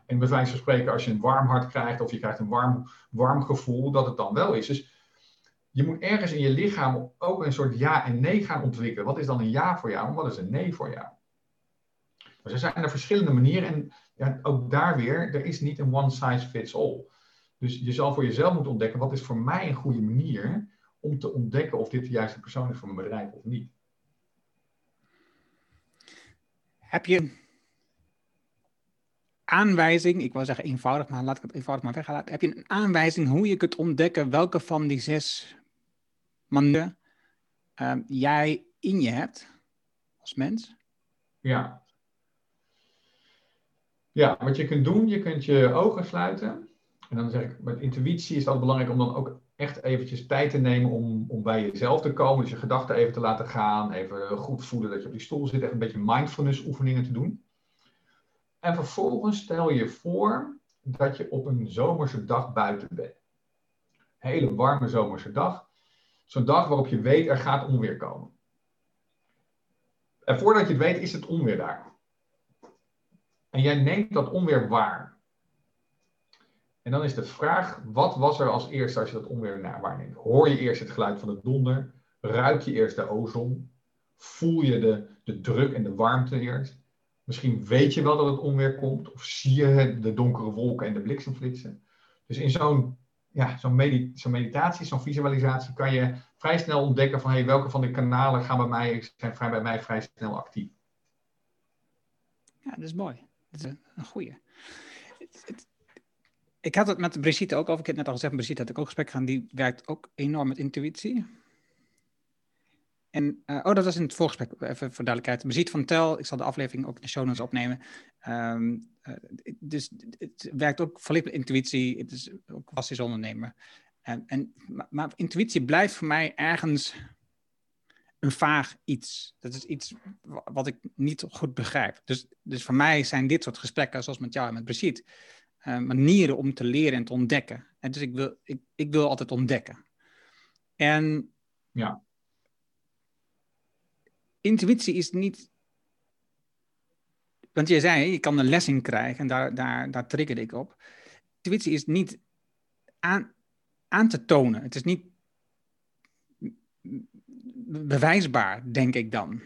En bij wijze van spreken, als je een warm hart krijgt, of je krijgt een warm, warm gevoel, dat het dan wel is. Dus je moet ergens in je lichaam ook een soort ja en nee gaan ontwikkelen. Wat is dan een ja voor jou en wat is een nee voor jou? Dus er zijn er verschillende manieren en ja, ook daar weer, er is niet een one size fits all. Dus je zal voor jezelf moeten ontdekken, wat is voor mij een goede manier om te ontdekken of dit de juiste persoon is voor mijn bedrijf of niet. Heb je aanwijzing, ik wil zeggen eenvoudig, maar laat ik het eenvoudig maar weghalen. Heb je een aanwijzing hoe je kunt ontdekken welke van die zes manieren uh, jij in je hebt als mens? Ja. Ja, wat je kunt doen, je kunt je ogen sluiten en dan zeg ik, met intuïtie is het belangrijk om dan ook echt eventjes tijd te nemen om, om bij jezelf te komen. Dus je gedachten even te laten gaan, even goed voelen dat je op die stoel zit, even een beetje mindfulness oefeningen te doen. En vervolgens stel je voor dat je op een zomerse dag buiten bent. Hele warme zomerse dag. Zo'n dag waarop je weet er gaat onweer komen. En voordat je het weet is het onweer daar. En jij neemt dat onweer waar. En dan is de vraag, wat was er als eerste als je dat onweer waarneemt? Hoor je eerst het geluid van de donder? Ruik je eerst de ozon? Voel je de, de druk en de warmte eerst? Misschien weet je wel dat het onweer komt, of zie je de donkere wolken en de bliksemflitsen. Dus in zo'n ja, zo'n meditatie, zo'n visualisatie, kan je vrij snel ontdekken van hey, welke van de kanalen gaan bij mij, zijn vrij, bij mij vrij snel actief. Ja, dat is mooi. Dat is een goede ik had het met Brigitte ook over. Ik heb net al gezegd, Brigitte had ik ook gesprek gaan. Die werkt ook enorm met intuïtie. En, uh, oh, dat was in het voorgesprek, even voor duidelijkheid. Brigitte van Tel, ik zal de aflevering ook in de show notes opnemen. Um, dus het werkt ook volledig met intuïtie. Het is ook klassisch ondernemer. En, en, maar, intuïtie blijft voor mij ergens een vaag iets. Dat is iets wat ik niet goed begrijp. Dus, dus voor mij zijn dit soort gesprekken, zoals met jou en met Brigitte, uh, manieren om te leren en te ontdekken. En dus ik wil, ik, ik wil altijd ontdekken. En ja. Intuïtie is niet. Want je zei, je kan een les in krijgen en daar, daar, daar triggerde ik op. Intuïtie is niet aan, aan te tonen. Het is niet bewijsbaar, denk ik dan.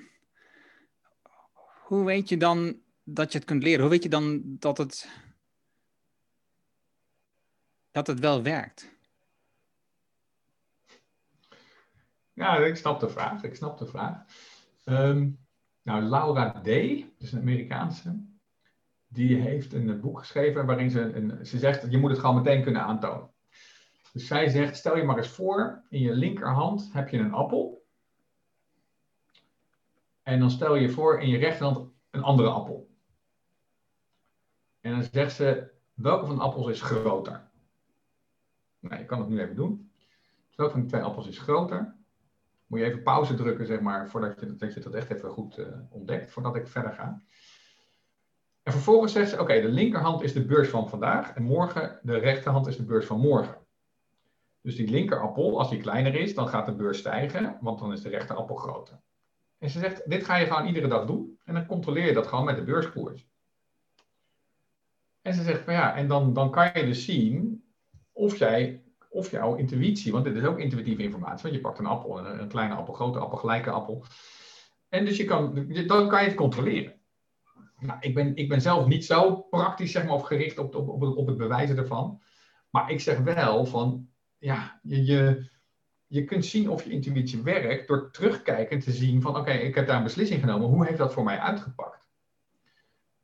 Hoe weet je dan dat je het kunt leren? Hoe weet je dan dat het, dat het wel werkt? Ja, ik snap de vraag. Ik snap de vraag. Ehm, nou, Laura D., dus een Amerikaanse, die heeft een boek geschreven waarin ze, een, ze zegt, je moet het gewoon meteen kunnen aantonen. Dus zij zegt, stel je maar eens voor, in je linkerhand heb je een appel. En dan stel je voor in je rechterhand een andere appel. En dan zegt ze, welke van de appels is groter? Nou, je kan het nu even doen. Welke van die twee appels is groter? Moet je even pauze drukken, zeg maar, voordat je, dat, dat echt even goed uh, ontdekt, voordat ik verder ga. En vervolgens zegt ze, oké, de linkerhand is de beurs van vandaag en morgen de rechterhand is de beurs van morgen. Dus die linkerappel, als die kleiner is, dan gaat de beurs stijgen, want dan is de rechterappel groter. En ze zegt, dit ga je gewoon iedere dag doen en dan controleer je dat gewoon met de beurskoers. En ze zegt ja, en dan, dan kan je dus zien of jij, of jouw intuïtie, want dit is ook intuïtieve informatie, want je pakt een appel, een, kleine appel, grote appel, gelijke appel. En dus je kan, dan kan je het controleren. Nou, ik, ben, ik ben zelf niet zo praktisch zeg maar, of gericht op, op, op, op het bewijzen ervan. Maar ik zeg wel van, ja, je, je, je kunt zien of je intuïtie werkt door terugkijken te zien van oké, ik heb daar een beslissing genomen, hoe heeft dat voor mij uitgepakt?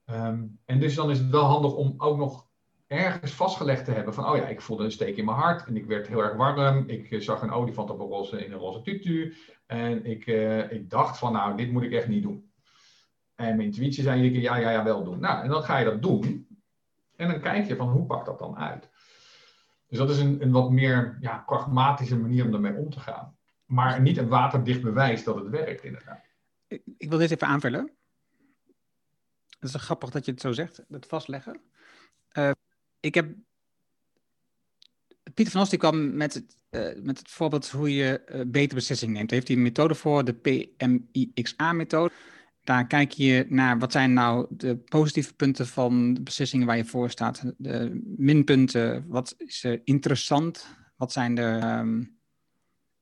Ehm, en dus dan is het wel handig om ook nog ergens vastgelegd te hebben van oh ja, ik voelde een steek in mijn hart en ik werd heel erg warm, ik eh, zag een olifant op een roze, in een roze tutu en ik, uh, ik dacht van nou, dit moet ik echt niet doen. En mijn intuïtie zei iedere ja, ja, ja, wel doen. Nou, en dan ga je dat doen en dan kijk je van hoe pakt dat dan uit? Dus dat is een, een wat meer ja, pragmatische manier om daarmee om te gaan. Maar niet een waterdicht bewijs dat het werkt, inderdaad. Ik, ik wil dit even aanvullen. Het is grappig dat je het zo zegt, het vastleggen. Uh, ik heb. Pieter van Os die kwam met het, uh, met het voorbeeld hoe je uh, betere beslissingen neemt. Daar heeft hij een methode voor, de PMIXA-methode. Daar kijk je naar wat zijn nou de positieve punten van de beslissingen waar je voor staat. De minpunten, wat is er interessant? Wat zijn de um,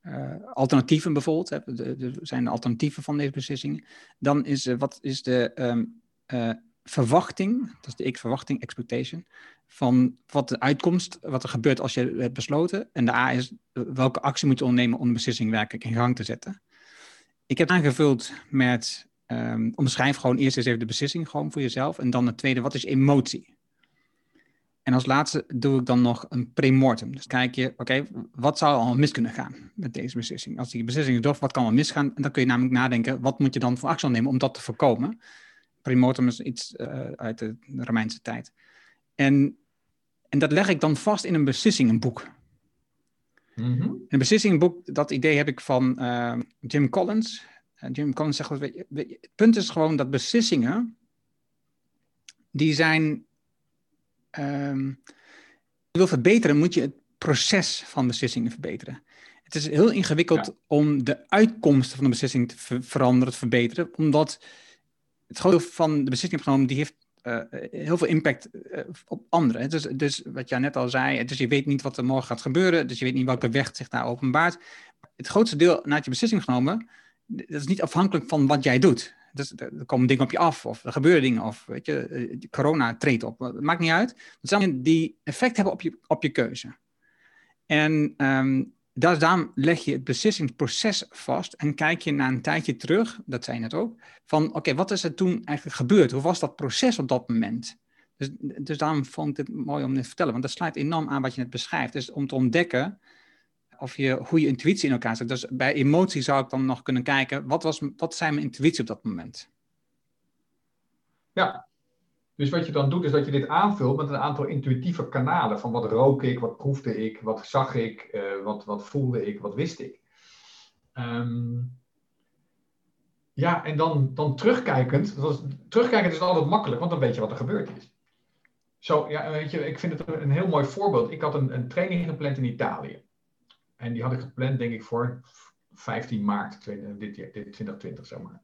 uh, alternatieven bijvoorbeeld? De, zijn de alternatieven van deze beslissingen? Dan is wat is de uh, verwachting, dat is de x-verwachting, expectation, van wat de uitkomst, wat er gebeurt als je hebt besloten. En de A is welke actie moet je ondernemen om de beslissing werkelijk in gang te zetten. Ik heb aangevuld met Um, omschrijf gewoon eerst eens even de beslissing gewoon voor jezelf. En dan het tweede, wat is emotie? En als laatste doe ik dan nog een premortem. Dus kijk je, oké, wat zou al mis kunnen gaan met deze beslissing? Als die beslissing is dof, wat kan al misgaan? En dan kun je namelijk nadenken, wat moet je dan voor actie nemen om dat te voorkomen? Premortem is iets uh, uit de Romeinse tijd. En, en dat leg ik dan vast in een beslissingenboek. Mm -hmm. Een beslissingenboek, dat idee heb ik van uh, Jim Collins. Jim Collins zegt, weet weet het punt is gewoon dat beslissingen, die zijn, um, je wil verbeteren, moet je het proces van beslissingen verbeteren. Het is heel ingewikkeld ja. om de uitkomsten van de beslissing te ver veranderen, te verbeteren, omdat het groot deel van de beslissing genomen, die heeft uh, heel veel impact uh, op anderen. Dus, dus wat jij net al zei, dus je weet niet wat er morgen gaat gebeuren, dus je weet niet welke weg zich daar openbaart. Het grootste deel na je beslissing genomen, dat is niet afhankelijk van wat jij doet. Dus, er komen dingen op je af, of er gebeuren dingen, of weet je, eh, corona treedt op. Het maakt niet uit. Dat zijn die effect hebben op je, op je keuze. En um, daarom leg je het beslissingsproces vast en kijk je na een tijdje terug, dat zei je net ook, van oké, wat is er toen eigenlijk gebeurd? Hoe was dat proces op dat moment? Dus, dus daarom vond ik het mooi om dit te vertellen, want dat sluit enorm aan wat je net beschrijft. Dus om te ontdekken of je, hoe je intuïtie in elkaar zet. Dus bij emotie zou ik dan nog kunnen kijken, wat, was, wat zijn mijn intuïtie op dat moment? Ja, Dus wat je dan doet, is dat je dit aanvult met een aantal intuïtieve kanalen. Van wat rook ik, wat proefde ik, wat zag ik, eh, wat, wat voelde ik, wat wist ik. Ehm, ja, en dan, dan terugkijkend. Terugkijkend is altijd makkelijk, want dan weet je wat er gebeurd is. Zo, ja, weet je, ik vind het een heel mooi voorbeeld. Ik had een, een training gepland in Italië. En die had ik gepland, denk ik, voor 15 maart jaar, dit 2020, zeg maar.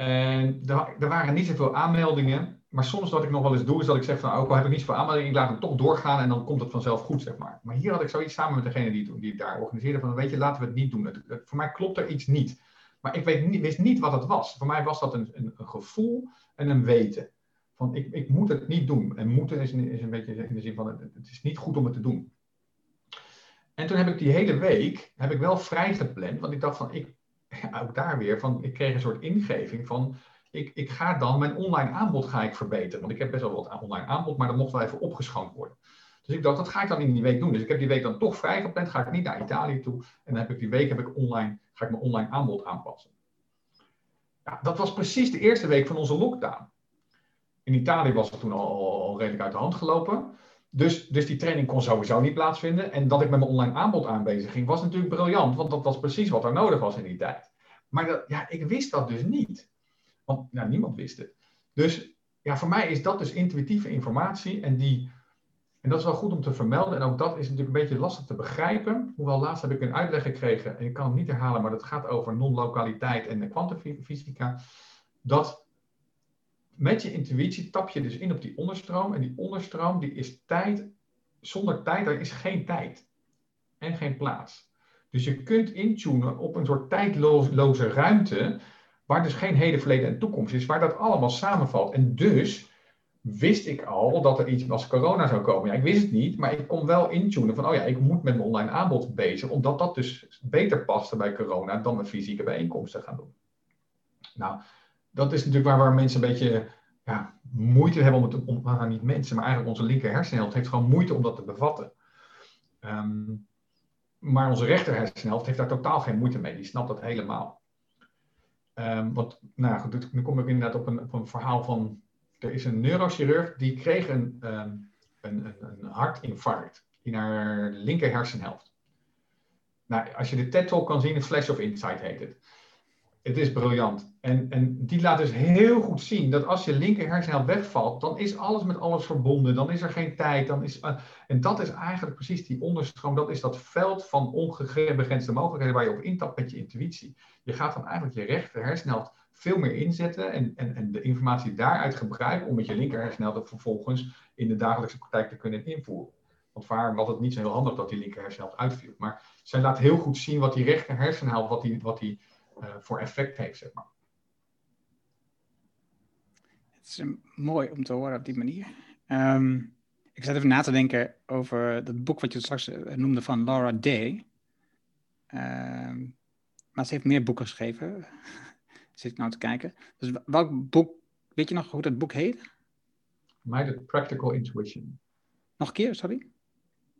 En er, er waren niet zoveel aanmeldingen. Maar soms wat ik nog wel eens doe, is dat ik zeg van, ook al heb ik niet zoveel aanmeldingen, ik laat hem toch doorgaan en dan komt het vanzelf goed, zeg maar. Maar hier had ik zoiets samen met degene die, die het daar organiseerde, van weet je, laten we het niet doen. Voor mij klopt er iets niet. Maar ik weet niet, wist niet wat het was. Voor mij was dat een, een, een gevoel en een weten. Van ik, ik moet het niet doen. En moeten is, is een beetje in de zin van, het, het is niet goed om het te doen. En toen heb ik die hele week, heb ik wel vrij gepland, want ik dacht van, ik, ook daar weer, van, ik kreeg een soort ingeving van, ik, ik ga dan mijn online aanbod ga ik verbeteren. Want ik heb best wel wat online aanbod, maar dat mocht wel even opgeschoond worden. Dus ik dacht, dat ga ik dan in die week doen. Dus ik heb die week dan toch vrij gepland, ga ik niet naar Italië toe. En dan heb ik die week heb ik online, ga ik mijn online aanbod aanpassen. Ja, dat was precies de eerste week van onze lockdown. In Italië was het toen al, al redelijk uit de hand gelopen. Dus, dus die training kon sowieso niet plaatsvinden. En dat ik met mijn online aanbod aanwezig ging, was natuurlijk briljant. Want dat was precies wat er nodig was in die tijd. Maar dat, ja, ik wist dat dus niet. Want nou, niemand wist het. Dus ja, voor mij is dat dus intuïtieve informatie. En, die, en dat is wel goed om te vermelden. En ook dat is natuurlijk een beetje lastig te begrijpen. Hoewel laatst heb ik een uitleg gekregen. En ik kan het niet herhalen, maar dat gaat over non-lokaliteit en de kwantumfysica. Dat met je intuïtie tap je dus in op die onderstroom. En die onderstroom die is tijd. Zonder tijd, er is geen tijd. En geen plaats. Dus je kunt intunen op een soort tijdloze ruimte. Waar dus geen heden, verleden en toekomst is. Waar dat allemaal samenvalt. En dus wist ik al dat er iets als corona zou komen. Ja, ik wist het niet, maar ik kon wel intunen van, oh ja, ik moet met mijn online aanbod bezig, omdat dat dus beter paste bij corona dan met fysieke bijeenkomsten gaan doen. Nou, dat is natuurlijk waar, waar mensen een beetje ja, moeite hebben om het om, nou, niet mensen, maar eigenlijk onze linker hersenhelft heeft gewoon moeite om dat te bevatten. Ehm, maar onze rechter hersenhelft heeft daar totaal geen moeite mee. Die snapt dat helemaal. Um, want, nou goed, nu kom ik inderdaad op een, op een verhaal van. Er is een neurochirurg die kreeg een, um, een, een, een hartinfarct in haar linker hersenhelft. Nou, als je de TED-talk kan zien, een Flash of Insight heet het het is briljant. En, en die laat dus heel goed zien dat als je linker hersenhelft wegvalt, dan is alles met alles verbonden. Dan is er geen tijd. Dan is, uh, en dat is eigenlijk precies die onderstroom. Dat is dat veld van onbegrensde mogelijkheden waar je op intapt met je intuïtie. Je gaat dan eigenlijk je rechter hersenhelft veel meer inzetten en, en, en de informatie daaruit gebruiken om met je linker hersenhelft vervolgens in de dagelijkse praktijk te kunnen invoeren. Want waar was het niet zo heel handig dat die linker hersenhelft uitviel. Maar zij laat heel goed zien wat die rechter hersenhelft, wat die, wat die voor effect heeft, zeg maar. Het is mooi om te horen op die manier. Um, ik zat even na te denken over dat boek wat je straks eh, noemde van Laura Day. Um, maar ze heeft meer boeken geschreven. Zit ik nou te kijken. Dus welk boek, weet je nog hoe dat boek heet? Mij de Practical Intuition. Nog een keer, sorry?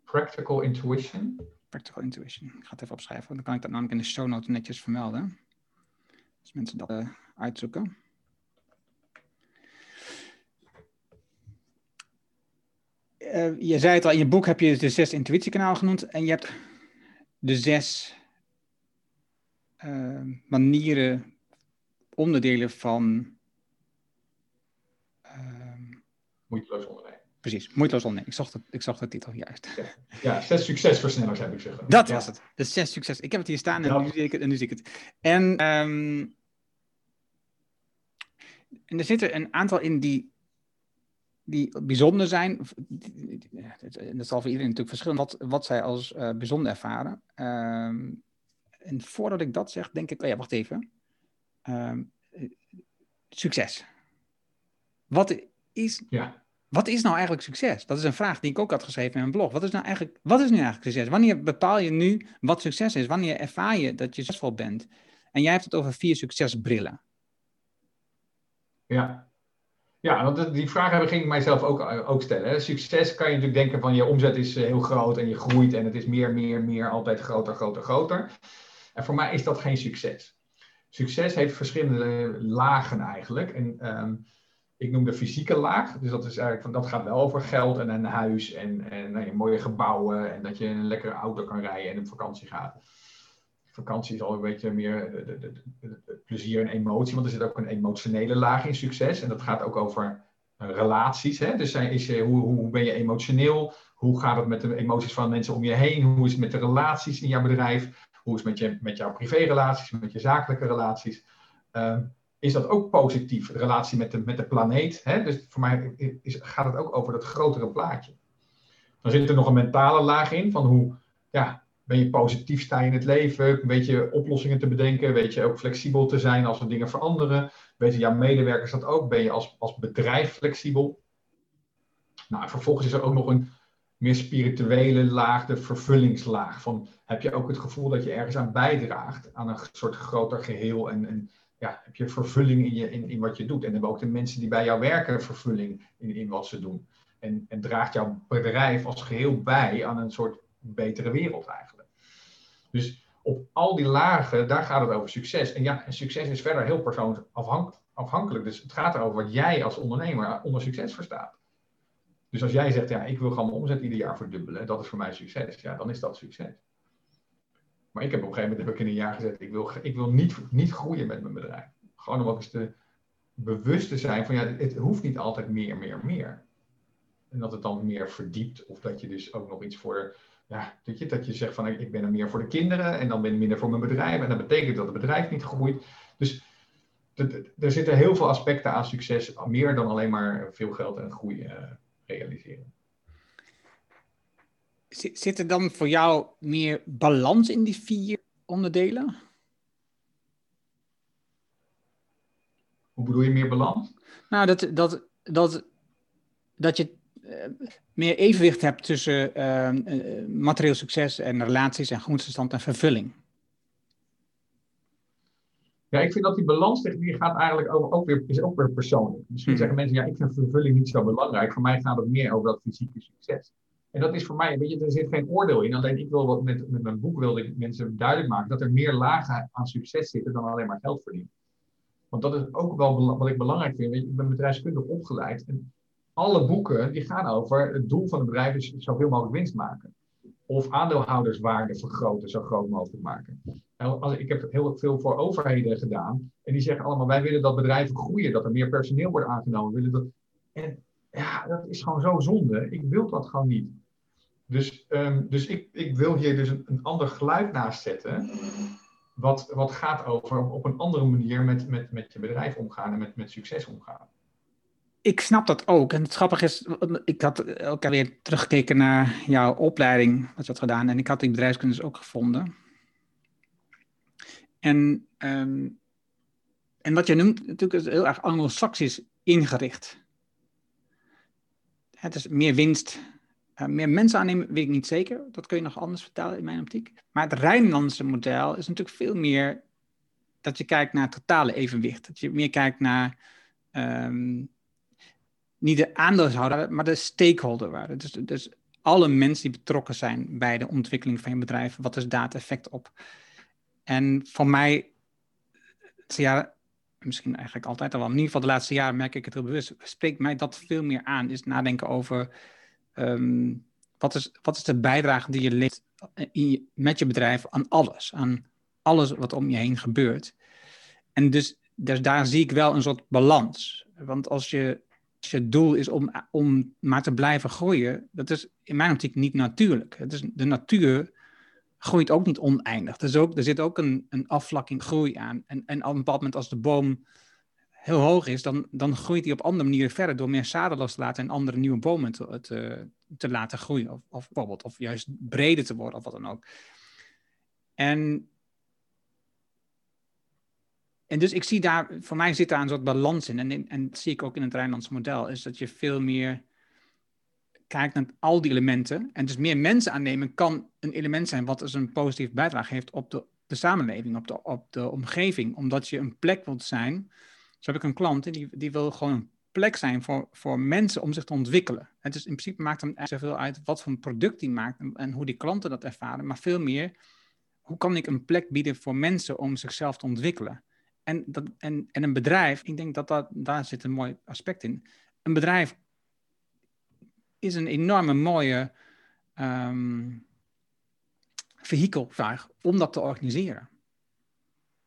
Practical Intuition. Practical Intuition. Ik ga het even opschrijven, dan kan ik dat namelijk in de show notes netjes vermelden. Als mensen dat uh, uitzoeken. Uh, je zei het al, in je boek heb je de zes intuïtiekanalen genoemd en je hebt de zes uh, manieren, onderdelen van. moeiteloos ondernemen. Precies, moeiteloos ondernemen. Ik zag, de, ik zag de titel juist. Ja, ja zes succesversnellers heb ik zeggen. Dat was het. De zes succes. Ik heb het hier staan en, nu, zie ik het, en nu zie ik het. En, um, en er zitten een aantal in die, die bijzonder zijn. Dat zal voor iedereen natuurlijk verschillen wat, wat zij als uh, bijzonder ervaren. Um, en voordat ik dat zeg, denk ik, oh ja, wacht even. Um, succes. Wat is ja. Wat is nou eigenlijk succes? Dat is een vraag die ik ook had geschreven in mijn blog. Wat is nou eigenlijk, wat is nu eigenlijk succes? Wanneer bepaal je nu wat succes is? Wanneer ervaar je dat je succesvol bent? En jij hebt het over vier succesbrillen. Ja, ja, want die vraag ging ik mijzelf ook, ook stellen. Succes kan je natuurlijk denken van je omzet is eh, heel groot en je groeit en het is meer, meer, meer, altijd groter, groter, groter. En voor mij is dat geen succes. Succes heeft verschillende lagen eigenlijk. En um, ik noem de fysieke laag. Dus dat, is eigenlijk van, dat gaat wel over geld en een huis en, en nou mooie gebouwen. En dat je een lekkere auto kan rijden en op vakantie gaat. Vakantie is al een beetje meer de, plezier en emotie. Want er zit ook een emotionele laag in succes. En dat gaat ook over eh, relaties. Hè? Dus is, hoe, hoe ben je emotioneel? Hoe gaat het met de emoties van mensen om je heen? Hoe is het met de relaties in jouw bedrijf? Hoe is het met, je, met jouw privérelaties, met je zakelijke relaties? Ehm, is dat ook positief, de relatie met de, met de planeet? Hè? Dus voor mij is, gaat het ook over dat grotere plaatje. Dan zit er nog een mentale laag in, van hoe ja, ben je positief sta je in het leven, weet je oplossingen te bedenken, weet je ook flexibel te zijn als er dingen veranderen, weten jouw medewerkers dat ook, ben je als, als bedrijf flexibel. Nou, vervolgens is er ook nog een meer spirituele laag, de vervullingslaag. Van, heb je ook het gevoel dat je ergens aan bijdraagt, aan een soort groter geheel en, en ja, heb je vervulling in, je, in, in wat je doet. En hebben ook de mensen die bij jou werken vervulling in, in wat ze doen. En, en draagt jouw bedrijf als geheel bij aan een soort betere wereld eigenlijk. Dus op al die lagen, daar gaat het over succes. En ja, en succes is verder heel persoonsafhankelijk. Dus het gaat erover wat jij als ondernemer onder succes verstaat. Dus als jij zegt, ja, ik wil gewoon mijn omzet ieder jaar verdubbelen, dat is voor mij succes, ja, dan is dat succes. Maar ik heb op een gegeven moment heb ik in een jaar gezet, ik wil, ik wil niet, niet groeien met mijn bedrijf. Gewoon om ook eens te bewust te zijn van, ja, het hoeft niet altijd meer, meer, meer. En dat het dan meer verdiept, of dat je dus ook nog iets voor, ja, dat je, dat je zegt van, ik ben er meer voor de kinderen, en dan ben ik minder voor mijn bedrijf, en dat betekent dat het bedrijf niet groeit. Dus er zitten heel veel aspecten aan succes, meer dan alleen maar veel geld en groei uh, realiseren. Zit er dan voor jou meer balans in die vier onderdelen? Hoe bedoel je meer balans? Nou, dat, dat, dat, dat je uh, meer evenwicht hebt tussen uh, materieel succes en relaties en gemoedsstand en vervulling. Ja, ik vind dat die balans die gaat eigenlijk ook, ook weer, is ook weer persoonlijk. Misschien hmm. zeggen mensen, ja, ik vind vervulling niet zo belangrijk. Voor mij gaat het meer over dat fysieke succes. En dat is voor mij, weet je, er zit geen oordeel in. Alleen ik wil wat met, met mijn boek wilde ik mensen duidelijk maken dat er meer lagen aan succes zitten dan alleen maar geld verdienen. Want dat is ook wel wat ik belangrijk vind. Weet je, ik ben bedrijfskundig opgeleid. En alle boeken die gaan over het doel van het bedrijf is zoveel mogelijk winst maken. Of aandeelhouderswaarde vergroten, zo groot mogelijk maken. als, ik heb heel veel voor overheden gedaan. En die zeggen allemaal, wij willen dat bedrijven groeien. Dat er meer personeel wordt aangenomen. willen dat... En ja, dat is gewoon zo zonde. Ik wil dat gewoon niet. Dus, um, dus ik, ik wil hier dus een, ander geluid naast zetten. Wat, wat gaat over op een andere manier met, met, met je bedrijf omgaan en met, met succes omgaan. Ik snap dat ook. En het grappige is, ik had ook alweer teruggekeken naar jouw opleiding, wat je had gedaan. En ik had die bedrijfskunde dus ook gevonden. En, um, en wat je noemt, natuurlijk is heel erg anglo-saxisch ingericht. Het is meer winst, meer mensen aannemen, weet ik niet zeker. Dat kun je nog anders vertellen in mijn optiek. Maar het Rijnlandse model is natuurlijk veel meer dat je kijkt naar het totale evenwicht. Dat je meer kijkt naar um, niet de aandeelhouder, maar de stakeholder Dus, dus alle mensen die betrokken zijn bij de ontwikkeling van je bedrijf. Wat is daar het effect op? En voor mij, ja, misschien eigenlijk altijd al in ieder geval de laatste jaren merk ik het heel bewust, spreekt mij dat veel meer aan. Is nadenken over Ehm, wat, is, wat is de bijdrage die je levert met je bedrijf aan alles? Aan alles wat om je heen gebeurt. En dus, dus daar zie ik wel een soort balans. Want als je, je doel is om, om maar te blijven groeien, dat is in mijn optiek niet natuurlijk. Het is, de natuur groeit ook niet oneindig. Er, ook, er zit ook een, een afvlakking groei aan. En, en op een bepaald moment als de boom heel hoog is, dan, dan groeit hij op andere manieren verder door meer zaden los te laten en andere nieuwe bomen te, te, te laten groeien. Of, of, bijvoorbeeld, of juist breder te worden of wat dan ook. En, en dus ik zie daar, voor mij zit daar een soort balans in. En, en dat zie ik ook in het Rijnlandse model, is dat je veel meer kijkt naar al die elementen. En dus meer mensen aannemen kan een element zijn wat dus een positieve bijdrage heeft op de, de samenleving, op de, op de omgeving. Omdat je een plek wilt zijn zo heb ik een klant die, die wil gewoon een plek zijn voor, voor mensen om zich te ontwikkelen. Het is in principe maakt hem zoveel uit wat voor een product die maakt en, hoe die klanten dat ervaren, maar veel meer hoe kan ik een plek bieden voor mensen om zichzelf te ontwikkelen. En, dat, en, en een bedrijf, ik denk dat, dat daar zit een mooi aspect in. Een bedrijf is een enorme mooie um, vehikelvraag om dat te organiseren.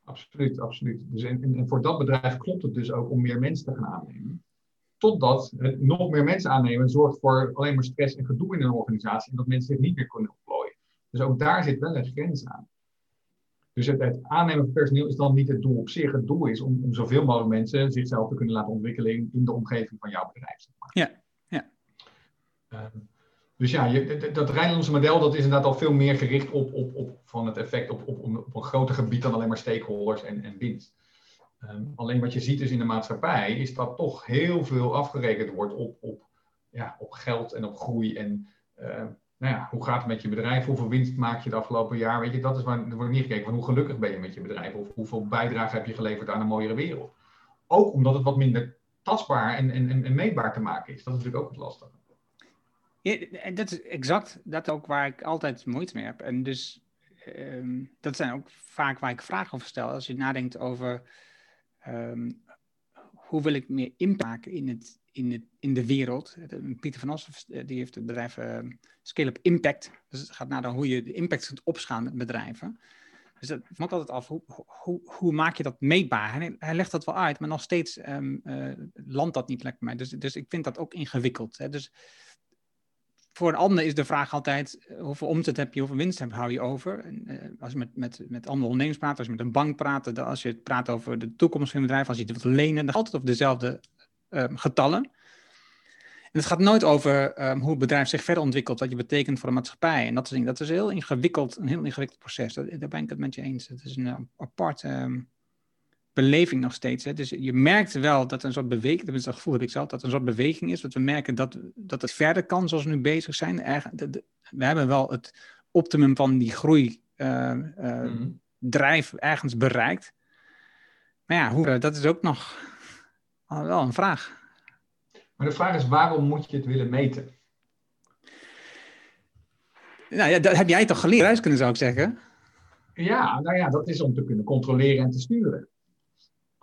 Absoluut, absoluut. Dus en, en, voor dat bedrijf klopt het dus ook om meer mensen te gaan aannemen. Totdat het nog meer mensen aannemen zorgt voor alleen maar stress en gedoe in een organisatie en dat mensen zich niet meer kunnen opplooien. Dus ook daar zit wel een grens aan. Dus het, aannemen van personeel is dan niet het doel op zich. Het doel is om, om zoveel mogelijk mensen zichzelf te kunnen laten ontwikkelen in, de omgeving van jouw bedrijf. Zeg maar. Ja, ja. Ehm, dus ja, je, dat Rijnlandse model dat is inderdaad al veel meer gericht op, op, op van het effect op, op, op een groter gebied dan alleen maar stakeholders en, en winst. Ehm, alleen wat je ziet dus in de maatschappij is dat toch heel veel afgerekend wordt op, op, ja, op geld en op groei en uh, nou ja, hoe gaat het met je bedrijf? Hoeveel winst maak je het afgelopen jaar? Weet je, dat is waar er wordt niet gekeken van hoe gelukkig ben je met je bedrijf of hoeveel bijdrage heb je geleverd aan een mooiere wereld. Ook omdat het wat minder tastbaar en, en, en meetbaar te maken is. Dat is natuurlijk ook het lastige. Ja, dat is exact dat ook waar ik altijd moeite mee heb. En dus um, dat zijn ook vaak waar ik vragen over stel. Als je nadenkt over um, hoe wil ik meer impact in het in, het, in de wereld. Pieter van Assen eh, die heeft het bedrijf uh, Scale Up Impact. Dus het gaat naar hoe je de impact kunt opschalen met bedrijven. Dus dat maakt altijd af, hoe, hoe, maak je dat meetbaar? Hij, hij legt dat wel uit, maar nog steeds uh, landt dat niet lekker bij mij. Dus, dus ik vind dat ook ingewikkeld. Hè? Dus voor een ander is de vraag altijd, eh, hoeveel omzet heb je, hoeveel winst heb, hou je over? En, uh, als je met, met, met andere ondernemers praat, als je met een bank praat, als je praat over de toekomst van je bedrijf, als je het wilt lenen, dan altijd over dezelfde um, getallen. En het gaat nooit over um, hoe het bedrijf zich verder ontwikkelt, wat je betekent voor de maatschappij en dat soort. Dat is heel ingewikkeld, een heel ingewikkeld proces. Daar ben ik het met je eens. Het is een uh, aparte um, beleving nog steeds. Hè. Dus je merkt wel dat er een soort beweging, dat gevoel heb ik zelf, dat er een soort beweging is. Dat we merken dat, dat het verder kan zoals we nu bezig zijn. we hebben wel het optimum van die groei uh, uh, mm. drijf ergens bereikt. Maar ja, hoe, dat is ook nog wel een vraag. Maar de vraag is, waarom moet je het willen meten? Nou ja, dat heb jij toch geleerd, kunnen zou ik zeggen? Ja, nou ja, dat is om te kunnen controleren en te sturen.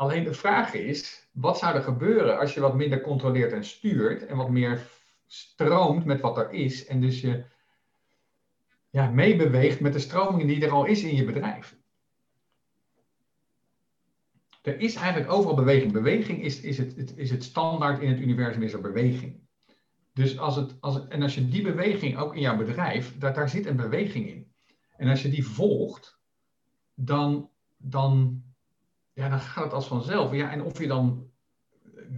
Alleen de vraag is, wat zou er gebeuren als je wat minder controleert en stuurt en wat meer stroomt met wat er is en dus je ja, meebeweegt met de stroming die er al is in je bedrijf? er is eigenlijk overal beweging. Beweging is, is, het, is het standaard in het universum, is er beweging. Dus als het, als het, en als je die beweging ook in jouw bedrijf, daar, daar zit een beweging in. En als je die volgt, dan, dan, ja, dan gaat het als vanzelf. Ja, en of je dan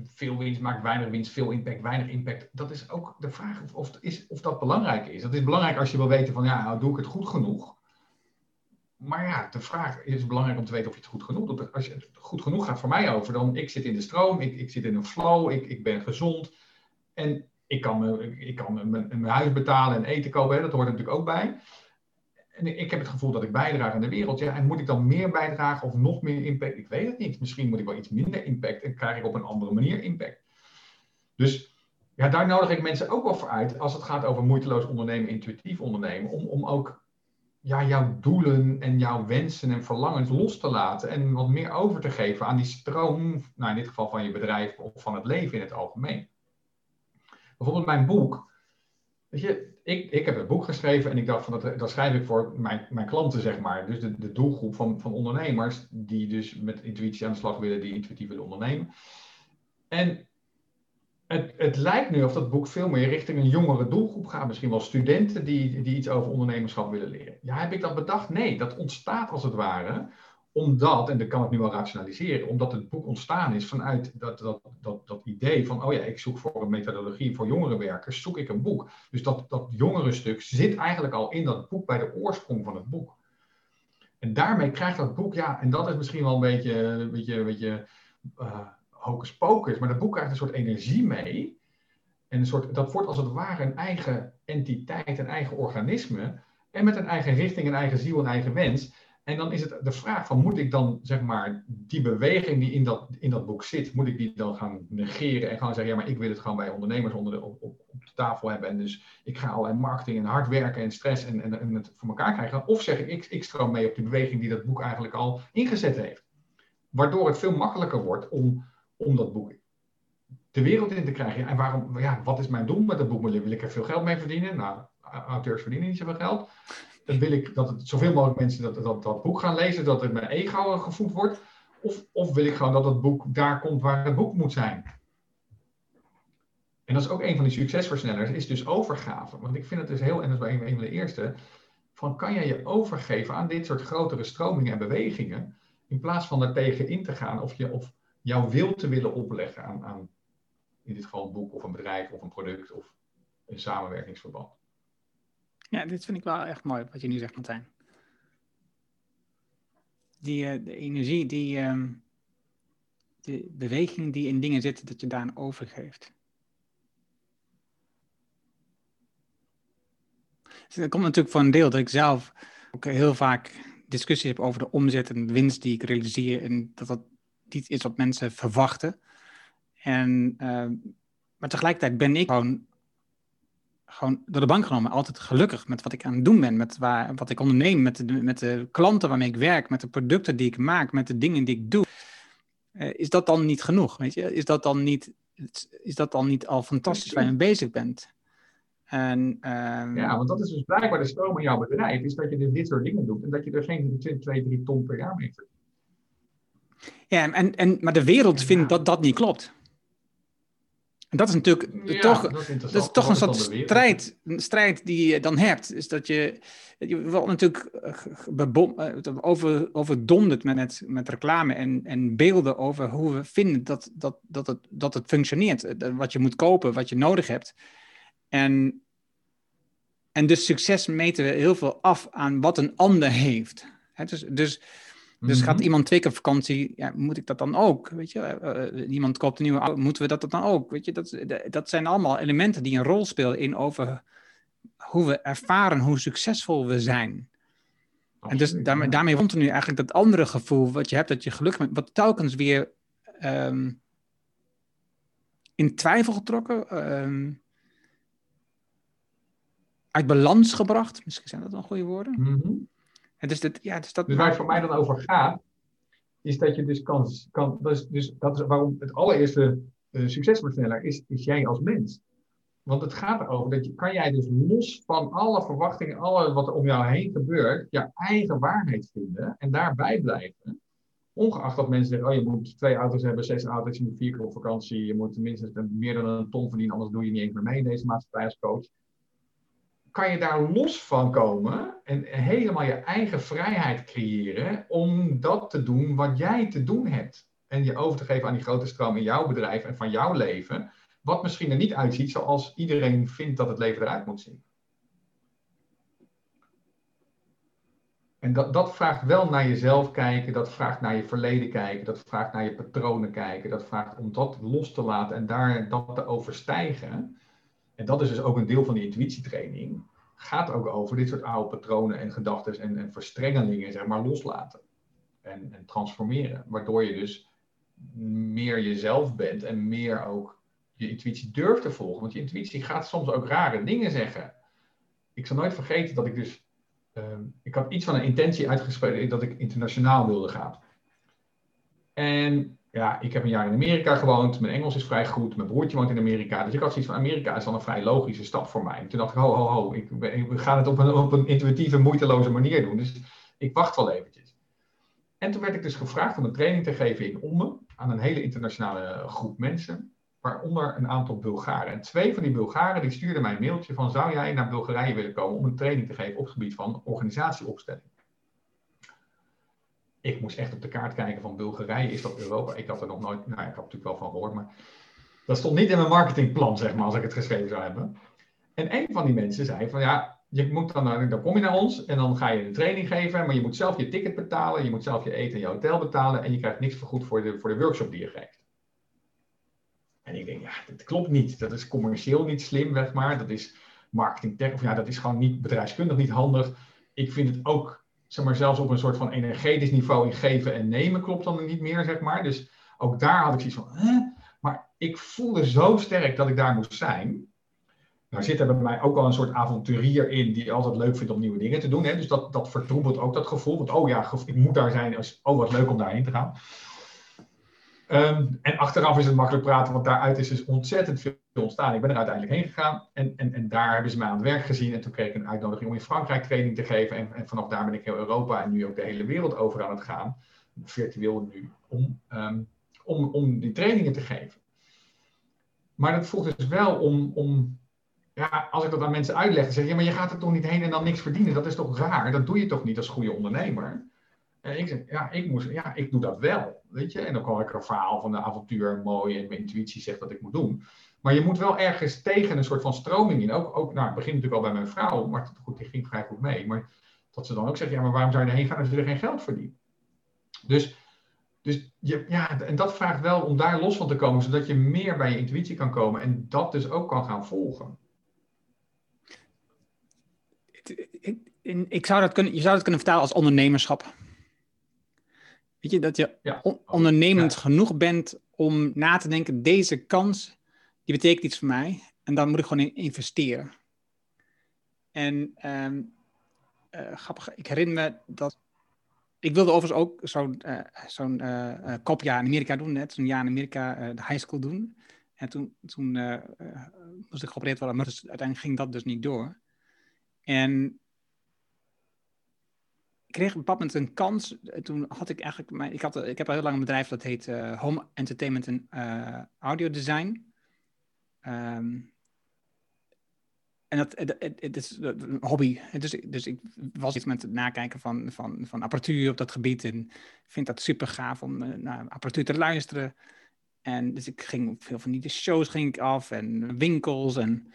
veel winst maakt, weinig winst, veel impact, weinig impact. Dat is ook de vraag of, of, is, of dat belangrijk is. Dat is belangrijk als je wil weten van, ja, nou, doe ik het goed genoeg? maar ja, de vraag is belangrijk om te weten of je het goed genoeg doet. Als je het goed genoeg gaat voor mij over, dan ik zit in de stroom, ik, ik zit in een flow, ik, ik ben gezond. En ik kan, ik kan mijn, huis betalen en eten kopen, dat hoort er natuurlijk ook bij. En ik heb het gevoel dat ik bijdraag aan de wereld. Ja, en moet ik dan meer bijdragen of nog meer impact? Ik weet het niet. Misschien moet ik wel iets minder impact en krijg ik op een andere manier impact. Dus ja, daar nodig ik mensen ook wel voor uit als het gaat over moeiteloos ondernemen, intuïtief ondernemen. Om, om ook ja, jouw doelen en jouw wensen en verlangens los te laten en wat meer over te geven aan die stroom, nou in dit geval van je bedrijf of van het leven in het algemeen. Bijvoorbeeld mijn boek. Weet je, ik, ik heb een boek geschreven en ik dacht van dat, dat schrijf ik voor mijn, mijn klanten, zeg maar. Dus de, de doelgroep van, van ondernemers die dus met intuïtie aan de slag willen, die intuïtief willen ondernemen. En het, het, lijkt nu of dat boek veel meer richting een jongere doelgroep gaat. Misschien wel studenten die, die iets over ondernemerschap willen leren. Ja, heb ik dat bedacht? Nee, dat ontstaat als het ware omdat, en dat kan ik nu wel rationaliseren, omdat het boek ontstaan is vanuit dat, dat, dat, dat idee van, oh ja, ik zoek voor een methodologie voor jongerenwerkers, zoek ik een boek. Dus dat, dat jongere stuk zit eigenlijk al in dat boek bij de oorsprong van het boek. En daarmee krijgt dat boek, ja, en dat is misschien wel een beetje, een beetje, een beetje uh, hocus pocus, maar dat boek krijgt een soort energie mee. En een soort, dat wordt als het ware een eigen entiteit, een eigen organisme. En met een eigen richting, een eigen ziel, een eigen wens. En dan is het de vraag van, moet ik dan, zeg maar, die beweging die in dat, in dat boek zit, moet ik die dan gaan negeren en gaan zeggen, ja, maar ik wil het gewoon bij ondernemers onder de, op, op, de tafel hebben. En dus ik ga allerlei marketing en hard werken en stress en, en, en het voor elkaar krijgen. Of zeg ik, ik, ik stroom mee op die beweging die dat boek eigenlijk al ingezet heeft. Waardoor het veel makkelijker wordt om, om dat boek de wereld in te krijgen. En waarom, ja, wat is mijn doel met dat boek? Wil ik er veel geld mee verdienen? Nou, auteurs verdienen niet zoveel geld. Dan wil ik dat zoveel mogelijk mensen dat, dat, boek gaan lezen, dat het mijn ego gevoed wordt. Of, of wil ik gewoon dat het boek daar komt waar het boek moet zijn? En dat is ook een van die succesversnellers, is dus overgave. Want ik vind het dus heel, en dat is een, een van de eerste, van kan jij je overgeven aan dit soort grotere stromingen en bewegingen, in plaats van er tegen in te gaan of, je, of jouw wil te willen opleggen aan, aan in dit geval een boek of een bedrijf of een product of een samenwerkingsverband. Ja, dit vind ik wel echt mooi wat je nu zegt, Martijn. Die uh, de energie, die uh, de beweging die in dingen zit, dat je daar aan overgeeft. Dus dat komt natuurlijk voor een deel dat ik zelf ook heel vaak discussies heb over de omzet en winst die ik realiseer en dat dat niet is wat mensen verwachten. En, uh, maar tegelijkertijd ben ik gewoon, gewoon door de bank genomen altijd gelukkig met wat ik aan het doen ben, met waar, wat ik onderneem, met de, met de klanten waarmee ik werk, met de producten die ik maak, met de dingen die ik doe. Uh, is dat dan niet genoeg? Weet je? Is, dat dan niet, is dat dan niet al fantastisch waar je mee bezig bent? En, um... Ja, want dat is dus blijkbaar de stroom in jouw bedrijf, is dat je dus dit soort dingen doet en dat je er geen 2, 3 ton per jaar mee verdient. Ja, en, en, maar de wereld ja. vindt dat dat niet klopt. En dat is natuurlijk ja, toch, dat is, dat is toch een soort strijd, een strijd die je dan hebt. Is dat je, je wordt natuurlijk eh, over, overdonderd met, met, met reclame en, en beelden over hoe we vinden dat, dat, dat, het, dat het functioneert. Eh, wat je moet kopen, wat je nodig hebt. En, en dus succes meten we heel veel af aan wat een ander heeft. dus, dus dus gaat mhm. iemand twee keer op vakantie, ja, moet ik dat dan ook? Weet je, uh, iemand koopt een nieuwe auto, moeten we dat dan ook? Weet je, dat, dat zijn allemaal elementen die een rol spelen in over hoe we ervaren hoe succesvol we zijn. en dus daarmee, daarmee er nu eigenlijk dat andere gevoel wat je hebt, dat je gelukkig bent, wat telkens weer um, in twijfel getrokken, um, uit balans gebracht. Misschien zijn dat dan goede woorden. Mm dus, dat, ja, dus, dat dus waar het voor mij dan over gaat, is dat je dus kan. kan dus, dus dat is waarom het allereerste uh, succesversneller is, is jij als mens. Want het gaat erover dat je, kan jij dus los van alle verwachtingen, alle wat er om jou heen gebeurt, je eigen waarheid vinden en daarbij blijven. Ongeacht dat mensen zeggen, oh je moet twee auto's hebben, zes auto's, je moet vier keer op vakantie, je moet minstens meer dan een ton verdienen, anders doe je niet eens meer mee in deze maatschappij als coach kan je daar los van komen en helemaal je eigen vrijheid creëren om dat te doen wat jij te doen hebt. En je over te geven aan die grote stroom in jouw bedrijf en van jouw leven, wat misschien er niet uitziet zoals iedereen vindt dat het leven eruit moet zien. En dat, dat vraagt wel naar jezelf kijken, dat vraagt naar je verleden kijken, dat vraagt naar je patronen kijken, dat vraagt om dat los te laten en daar dat te overstijgen en dat is dus ook een deel van die intuïtietraining, gaat ook over dit soort oude patronen en gedachten en, en verstrengelingen, zeg maar, loslaten. En, en transformeren. Waardoor je dus meer jezelf bent en meer ook je intuïtie durft te volgen. Want je intuïtie gaat soms ook rare dingen zeggen. Ik zal nooit vergeten dat ik dus. Uh, ik had iets van een intentie uitgesproken dat ik internationaal wilde gaan. En ja, ik heb een jaar in Amerika gewoond. Mijn Engels is vrij goed. Mijn broertje woont in Amerika. Dus ik had zoiets van: Amerika is dan een vrij logische stap voor mij. En toen dacht ik: ho, ho, ho. Ik, we gaan het op een, op een intuïtieve, moeiteloze manier doen. Dus ik wacht wel eventjes. En toen werd ik dus gevraagd om een training te geven in Ommen aan een hele internationale groep mensen. Waaronder een aantal Bulgaren. En twee van die Bulgaren die stuurden mij een mailtje van: zou jij naar Bulgarije willen komen om een training te geven op het gebied van organisatieopstelling? Ik moest echt op de kaart kijken van Bulgarije, is dat Europa? Ik had er nog nooit, nou ik had natuurlijk wel van gehoord, maar dat stond niet in mijn marketingplan, zeg maar, als ik het geschreven zou hebben. En een van die mensen zei van ja, je moet dan, dan kom je naar ons en dan ga je een training geven, maar je moet zelf je ticket betalen, je moet zelf je eten en je hotel betalen en je krijgt niks vergoed voor de, voor de workshop die je geeft. En ik denk, ja, dat klopt niet. Dat is commercieel niet slim, zeg maar. Dat is marketing tech, of ja, dat is gewoon niet bedrijfskundig niet handig. Ik vind het ook zeg maar, zelfs op een soort van energetisch niveau in geven en nemen klopt dan niet meer, zeg maar. Dus ook daar had ik zoiets van, hè? maar ik voelde zo sterk dat ik daar moest zijn. Nou zit er bij mij ook al een soort avonturier in die altijd leuk vindt om nieuwe dingen te doen. Hè? Dus dat, dat vertroebelt ook dat gevoel. Want oh ja, ik moet daar zijn. oh, wat leuk om daarheen te gaan. Ehm, en achteraf is het makkelijk praten, want daaruit is dus ontzettend veel ontstaan. Ik ben er uiteindelijk heen gegaan en, en, en daar hebben ze mij aan het werk gezien. En toen kreeg ik een uitnodiging om in Frankrijk training te geven. En, en vanaf daar ben ik heel Europa en nu ook de hele wereld over aan het gaan, virtueel nu, om, ehm, om, om die trainingen te geven. Maar dat voelt dus wel om, om ja, als ik dat aan mensen uitleg, dan zeg je, ja, maar je gaat er toch niet heen en dan niks verdienen. Dat is toch raar? Dat doe je toch niet als goede ondernemer? En ik zeg, ja, ik, moest, ja, ik doe dat wel, weet je. En dan kan ik een verhaal van de avontuur mooi en mijn intuïtie zegt dat ik moet doen. Maar je moet wel ergens tegen een soort van stroming in. Ook, ook nou, het begint natuurlijk al bij mijn vrouw, maar goed, die ging vrij goed mee. Maar dat ze dan ook zegt, ja, maar waarom zou je erheen gaan als je er geen geld verdient? Dus, dus je, ja, en dat vraagt wel om daar los van te komen, zodat je meer bij je intuïtie kan komen en dat dus ook kan gaan volgen. Ik zou dat kunnen, je zou dat kunnen vertalen als ondernemerschap. Weet je, dat je ondernemend genoeg bent om na te denken, deze kans, die betekent iets voor mij. En dan moet ik gewoon in investeren. En um, grappig, ik herinner me dat... Ik wilde overigens ook zo'n uh, kopjaar in Amerika doen, net zo'n jaar in Amerika de high school doen. En toen, toen moest ik geopereerd worden, maar dus, uiteindelijk ging dat dus niet door. En ik kreeg op een bepaald moment een kans. Toen had ik eigenlijk, mijn, ik, had, ik heb al heel lang een bedrijf dat heet Home Entertainment en Audio Design. Um, en dat, het, het, is een hobby. Dus, dus ik was iets met het nakijken van, van, van apparatuur op dat gebied. En vind dat super gaaf om uh, naar apparatuur te luisteren. En dus ik ging veel van die shows ging ik af en winkels en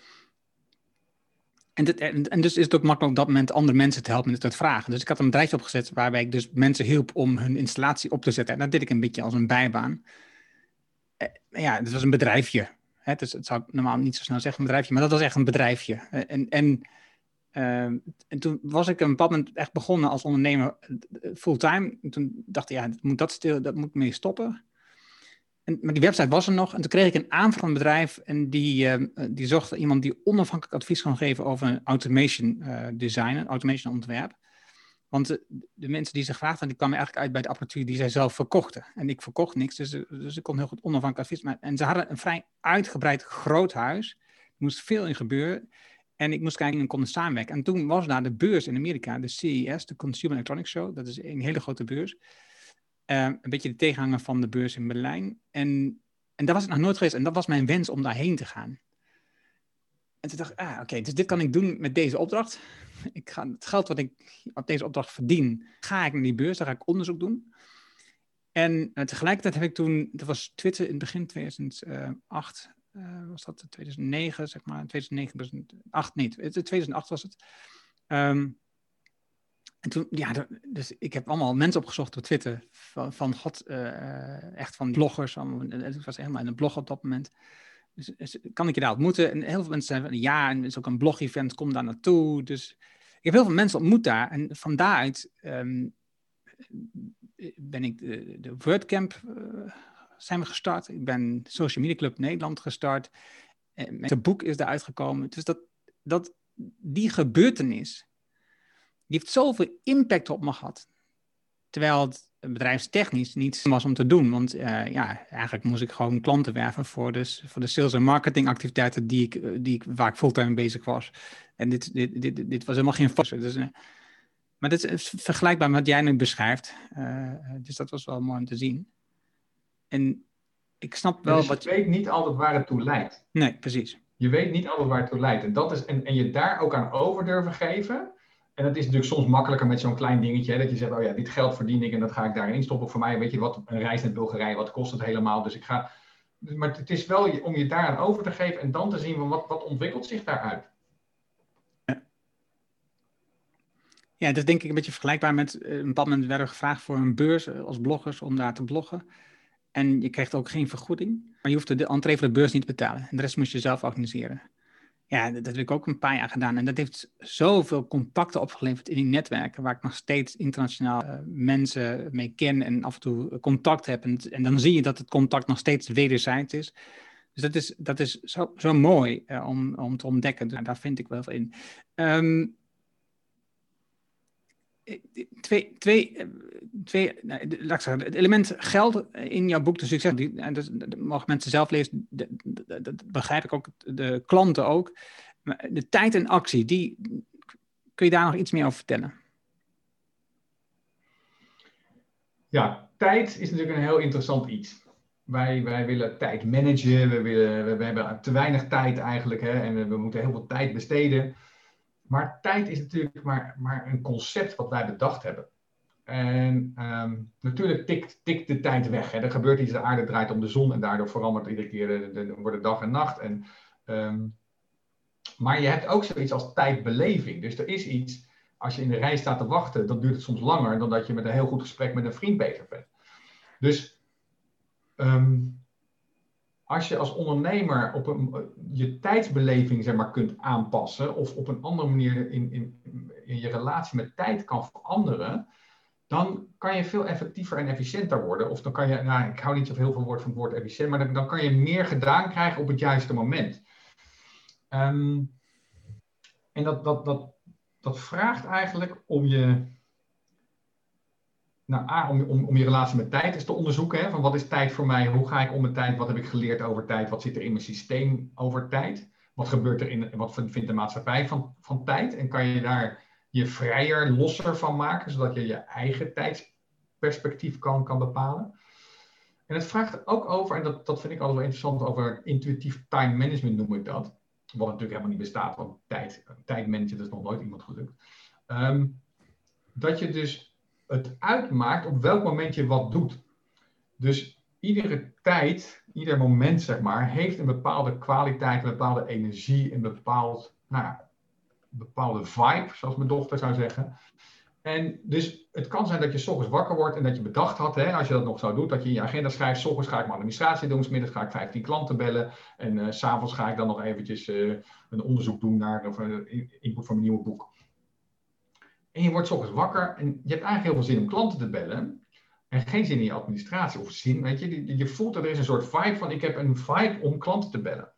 en, dit, en, dus is het ook makkelijk op dat moment andere mensen te helpen met het vragen. Dus ik had een bedrijf opgezet waarbij ik dus mensen hielp om hun installatie op te zetten. En dat deed ik een beetje als een bijbaan. Eh, ja, het was een bedrijfje. Hè? Dus het zou ik normaal niet zo snel zeggen, een bedrijfje. Maar dat was echt een bedrijfje. Eh, en, en, uh, en toen was ik een bepaald moment echt begonnen als ondernemer fulltime. toen dacht ik, ja, moet dat, stil, dat moet mee stoppen. En, maar die website was er nog. En toen kreeg ik een aanvraag van een bedrijf. En die, uh, die zocht iemand die onafhankelijk advies kon geven over een automation design, een automation ontwerp. Want de, mensen die ze gevraagd die kwamen eigenlijk uit bij de apparatuur die zij zelf verkochten. En ik verkocht niks, dus, dus ik kon heel goed onafhankelijk advies. Maar, en ze hadden een vrij uitgebreid groot huis. Er moest veel in gebeuren. En ik moest kijken en konden samenwerken. En toen was daar de beurs in Amerika, de CES, de Consumer Electronics Show. Dat is een hele grote beurs. Uh, een beetje de tegenhanger van de beurs in Berlijn. En, en daar was ik nog nooit geweest. En dat was mijn wens om daarheen te gaan. En toen dacht ik, ah, oké, dus dit kan ik doen met deze opdracht. Ik ga, het geld wat ik op deze opdracht verdien, ga ik naar die beurs, daar ga ik onderzoek doen. En uh, tegelijkertijd heb ik toen, dat was Twitter in begin 2008, uh, was dat 2009, zeg maar, 2009, 2008, nee, 2008 was het. Um, en toen, ja, dus ik heb allemaal mensen opgezocht op Twitter van, van god, uh, echt van bloggers. Van, het was helemaal in een blog op dat moment. Kan ik je daar ontmoeten? En heel veel mensen zeiden van, ja, en het is ook een blog-event, kom daar naartoe. Dus ik heb heel veel mensen ontmoet daar. En van daaruit um, ben ik de, WordCamp uh, zijn we gestart. Ik ben Social Media Club Nederland gestart. En het boek is eruit gekomen. Dus dat, dat, die gebeurtenis heeft zoveel impact op me gehad. Terwijl het bedrijfstechnisch niets was om te doen. Want uh, ja, eigenlijk moest ik gewoon klanten werven voor de, voor de sales- en marketingactiviteiten die ik, eh, die ik, waar ik fulltime bezig was. En dit, dit, dit, dit was helemaal geen vast. Dus, uh, maar dit is vergelijkbaar met wat jij nu beschrijft. Uh, dus dat was wel mooi om te zien. En ik snap wel dus wat je... weet niet altijd waar het toe leidt. Nee, precies. Je weet niet altijd waar het toe leidt. En, dat is, en, en je daar ook aan over durven geven en dat is natuurlijk soms makkelijker met zo'n klein dingetje. Hè, dat je zegt, oh ja, dit geld verdien ik en dat ga ik daarin stoppen. Voor mij, weet je wat, een reis naar Bulgarije, wat kost het helemaal? Dus ik ga... Maar het is wel om je daaraan over te geven en dan te zien wat, wat ontwikkelt zich daaruit. Ja, dat is denk ik een beetje vergelijkbaar met eh, een bepaald moment werden we gevraagd voor een beurs eh, als bloggers om daar te bloggen. En je krijgt ook geen vergoeding, maar je hoeft de entree voor de beurs niet te betalen. En de rest moest je zelf organiseren. Ja, dat heb ik ook een paar jaar gedaan. En dat heeft zoveel contacten opgeleverd in die netwerken, waar ik nog steeds internationaal uh, mensen mee ken en af en toe contact heb. En, en, dan zie je dat het contact nog steeds wederzijds is. Dus dat is, dat is zo, zo mooi uh, om, om te ontdekken. Dus, daar vind ik wel in. Um, twee, twee, twee nou, laat ik zeggen, het element geld in jouw boek, de succes, die, en dat, mogen mensen zelf lezen, dat, begrijp ik ook, de klanten ook. De tijd en actie, die, kun je daar nog iets meer over vertellen? Ja, tijd is natuurlijk een heel interessant iets. Wij, wij willen tijd managen, we, willen, we, hebben te weinig tijd eigenlijk hè, en we, we, moeten heel veel tijd besteden. Maar tijd is natuurlijk maar, maar een concept wat wij bedacht hebben. En um, natuurlijk tikt, tikt de tijd weg. Hè. Er gebeurt iets, de aarde draait om de zon en daardoor verandert iedere keer, de, de, wordt dag en nacht. En, um, maar je hebt ook zoiets als tijdbeleving. Dus er is iets, als je in de rij staat te wachten, dan duurt het soms langer dan dat je met een heel goed gesprek met een vriend bezig bent. Dus um, als je als ondernemer op een, je tijdsbeleving zeg maar, kunt aanpassen of op een andere manier in, in, in je relatie met tijd kan veranderen, dan kan je veel effectiever en efficiënter worden. Of dan kan je, nou, ik hou niet zo heel veel woord van het woord efficiënt, maar dan, kan je meer gedaan krijgen op het juiste moment. Um, en dat, dat, dat, dat vraagt eigenlijk om je, nou, A, om, om, om je relatie met tijd eens te onderzoeken. Hè, van wat is tijd voor mij? Hoe ga ik om met tijd? Wat heb ik geleerd over tijd? Wat zit er in mijn systeem over tijd? Wat gebeurt er in, wat vindt de maatschappij van, van tijd? En kan je daar je vrijer, losser van maken, zodat je je eigen tijdsperspectief kan, kan bepalen? En het vraagt ook over, en dat, dat vind ik altijd wel interessant, over intuïtief time management noem ik dat. Wat natuurlijk helemaal niet bestaat, want tijd, tijdmanagen, dat is nog nooit iemand gelukt. Um, dat je dus het uitmaakt op welk moment je wat doet. Dus iedere tijd, ieder moment, zeg maar, heeft een bepaalde kwaliteit, een bepaalde energie, een bepaald, nou, bepaalde vibe, zoals mijn dochter zou zeggen. En dus het kan zijn dat je s ochtends wakker wordt en dat je bedacht had, hè, als je dat nog zo doet, dat je in je agenda schrijft, s ochtends ga ik mijn administratie doen, s middags ga ik 15 klanten bellen en uh, s s'avonds ga ik dan nog eventjes uh, een onderzoek doen naar of een input van mijn nieuwe boek. En je wordt ochtends wakker en je hebt eigenlijk heel veel zin om klanten te bellen. En geen zin in je administratie of zin, weet je. Je voelt dat er is een soort vibe van, ik heb een vibe om klanten te bellen.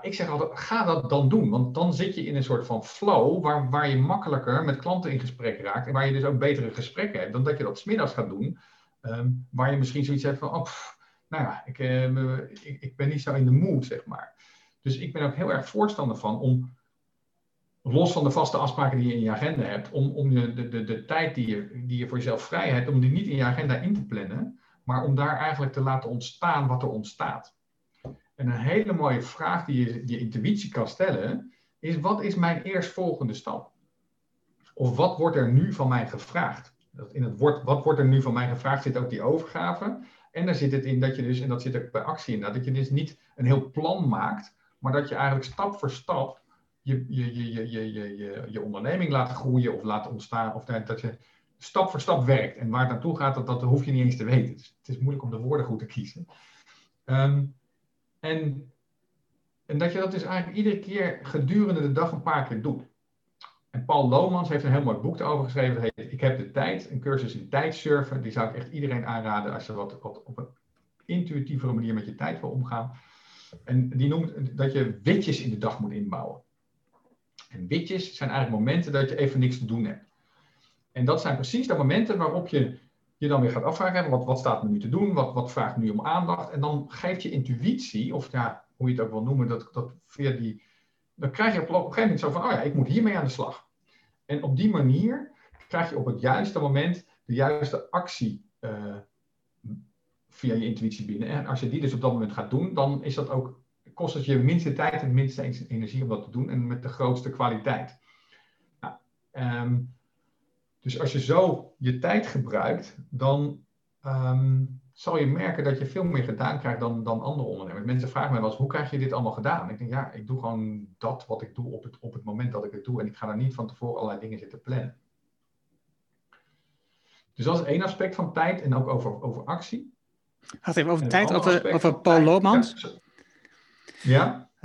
Ik zeg altijd, ga dat dan doen. Want dan zit je in een soort van flow waar, waar je makkelijker met klanten in gesprek raakt. En waar je dus ook betere gesprekken hebt dan dat je dat smiddags gaat doen. Um, waar je misschien zoiets hebt van, oh, nou ja, ik, uh, ik, ik, ben niet zo in de mood, zeg maar. Dus ik ben ook heel erg voorstander van om los van de vaste afspraken die je in je agenda hebt, om, om de, de, de tijd die je, die je voor jezelf vrij hebt, om die niet in je agenda in te plannen, maar om daar eigenlijk te laten ontstaan wat er ontstaat. En een hele mooie vraag die je je intuïtie kan stellen, is wat is mijn eerstvolgende stap? Of wat wordt er nu van mij gevraagd? In het woord, wat wordt er nu van mij gevraagd zit ook die overgave. En daar zit het in dat je dus, en dat zit ook bij actie in, dat je dus niet een heel plan maakt, maar dat je eigenlijk stap voor stap je, je, je, je, je, je, je onderneming laat groeien of laat ontstaan. Of dat je stap voor stap werkt. En waar het naartoe gaat, dat, dat hoef je niet eens te weten. Dus het is moeilijk om de woorden goed te kiezen. Um, en, en dat je dat dus eigenlijk iedere keer gedurende de dag een paar keer doet. En Paul Lomans heeft een heel mooi boek erover geschreven. Dat heet Ik heb de tijd, een cursus in tijdsurfen. Die zou ik echt iedereen aanraden als je wat, wat op een intuïtievere manier met je tijd wil omgaan. En die noemt dat je witjes in de dag moet inbouwen. En witjes zijn eigenlijk momenten dat je even niks te doen hebt. En dat zijn precies de momenten waarop je je dan weer gaat afvragen, wat, wat staat me nu te doen, wat, wat vraagt nu om aandacht. En dan geeft je intuïtie, of ja, hoe je het ook wil noemen, dat, dat via die, dan krijg je op een gegeven moment zo van, oh ja, ik moet hiermee aan de slag. En op die manier krijg je op het juiste moment de juiste actie uh, via je intuïtie binnen. En als je die dus op dat moment gaat doen, dan is dat ook kost het je minste tijd en minste energie om dat te doen en met de grootste kwaliteit. Nou, um, dus als je zo je tijd gebruikt, dan um, zal je merken dat je veel meer gedaan krijgt dan, dan andere ondernemers. Mensen vragen mij wel eens, hoe krijg je dit allemaal gedaan? Ik denk, ja, ik doe gewoon dat wat ik doe op het, op het moment dat ik het doe. En ik ga daar niet van tevoren allerlei dingen zitten plannen. Dus dat is één aspect van tijd en ook over, over actie. Wacht even, over tijd, over, over Paul Lomans. Ja?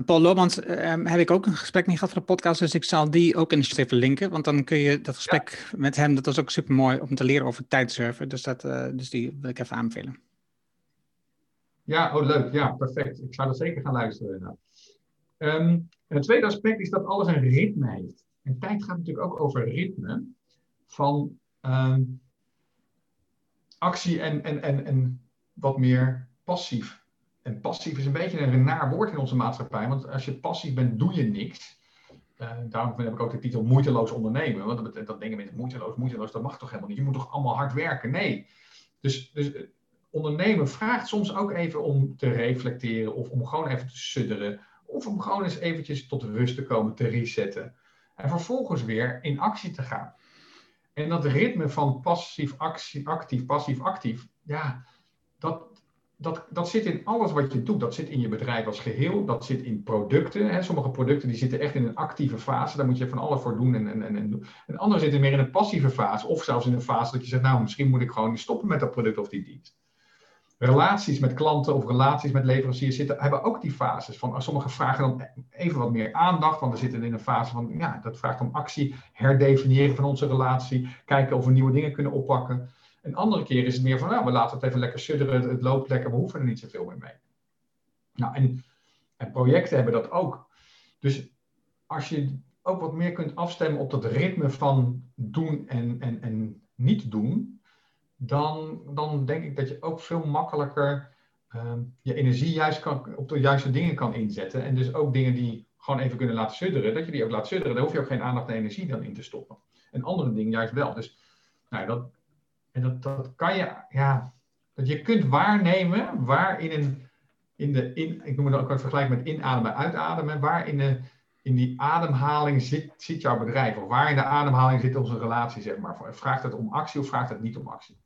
Paul Lomans um, heb ik ook een gesprek mee gehad voor de podcast, dus ik zal die ook in de even linken, want dan kun je dat gesprek met hem, dat was ook super mooi om te leren over tijdsurfen, dus, dat, uh, dus die wil ik even aanbevelen. Ja, oh leuk, ja, perfect. Ik zou er zeker gaan luisteren. Nou. Um, en het tweede aspect is dat alles een ritme heeft. En tijd gaat natuurlijk ook over ritme. van ehm, actie en, en, en, en wat meer passief. En passief is een beetje een naar woord in onze maatschappij, want als je passief bent, doe je niks. Uh, daarom heb ik ook de titel moeiteloos ondernemen. Want dat, dat denken mensen, moeiteloos, moeiteloos, dat mag toch helemaal niet. Je moet toch allemaal hard werken? Nee. Dus, dus eh, ondernemen vraagt soms ook even om te reflecteren of om gewoon even te sudderen. Of om gewoon eens eventjes tot rust te komen, te resetten. En vervolgens weer in actie te gaan. En dat ritme van passief, actie, actief, passief, actief, ja, dat, dat, dat zit in alles wat je doet. Dat zit in je bedrijf als geheel. Dat zit in producten. Hè. Sommige producten die zitten echt in een actieve fase. Daar moet je van alles voor doen. En, en, en, en andere zitten meer in een passieve fase. Of zelfs in een fase dat je zegt, nou, misschien moet ik gewoon stoppen met dat product of die dienst. Relaties met klanten of relaties met leveranciers zitten, hebben ook die fases. Van, sommige vragen dan even wat meer aandacht, want we zitten in een fase van, ja, dat vraagt om actie, herdefiniëren van onze relatie, kijken of we nieuwe dingen kunnen oppakken. Een andere keer is het meer van, nou, we laten het even lekker sudderen, het loopt lekker, we hoeven er niet zoveel meer mee. Nou, en, en projecten hebben dat ook. Dus als je ook wat meer kunt afstemmen op dat ritme van doen en, en, en niet doen, dan, dan denk ik dat je ook veel makkelijker uh, je energie juist kan, op de juiste dingen kan inzetten. En dus ook dingen die gewoon even kunnen laten sudderen, dat je die ook laat sudderen. Daar hoef je ook geen aandacht en energie dan in te stoppen. En andere dingen juist wel. Dus nou, dat, en dat, dat kan je, ja, dat je kunt waarnemen waar in een, in de, in, ik noem het ook een vergelijk met inademen, uitademen, waar in, de, in die ademhaling zit, zit jouw bedrijf, of waar in de ademhaling zit onze relatie, zeg maar. Vraagt het om actie of vraagt het niet om actie?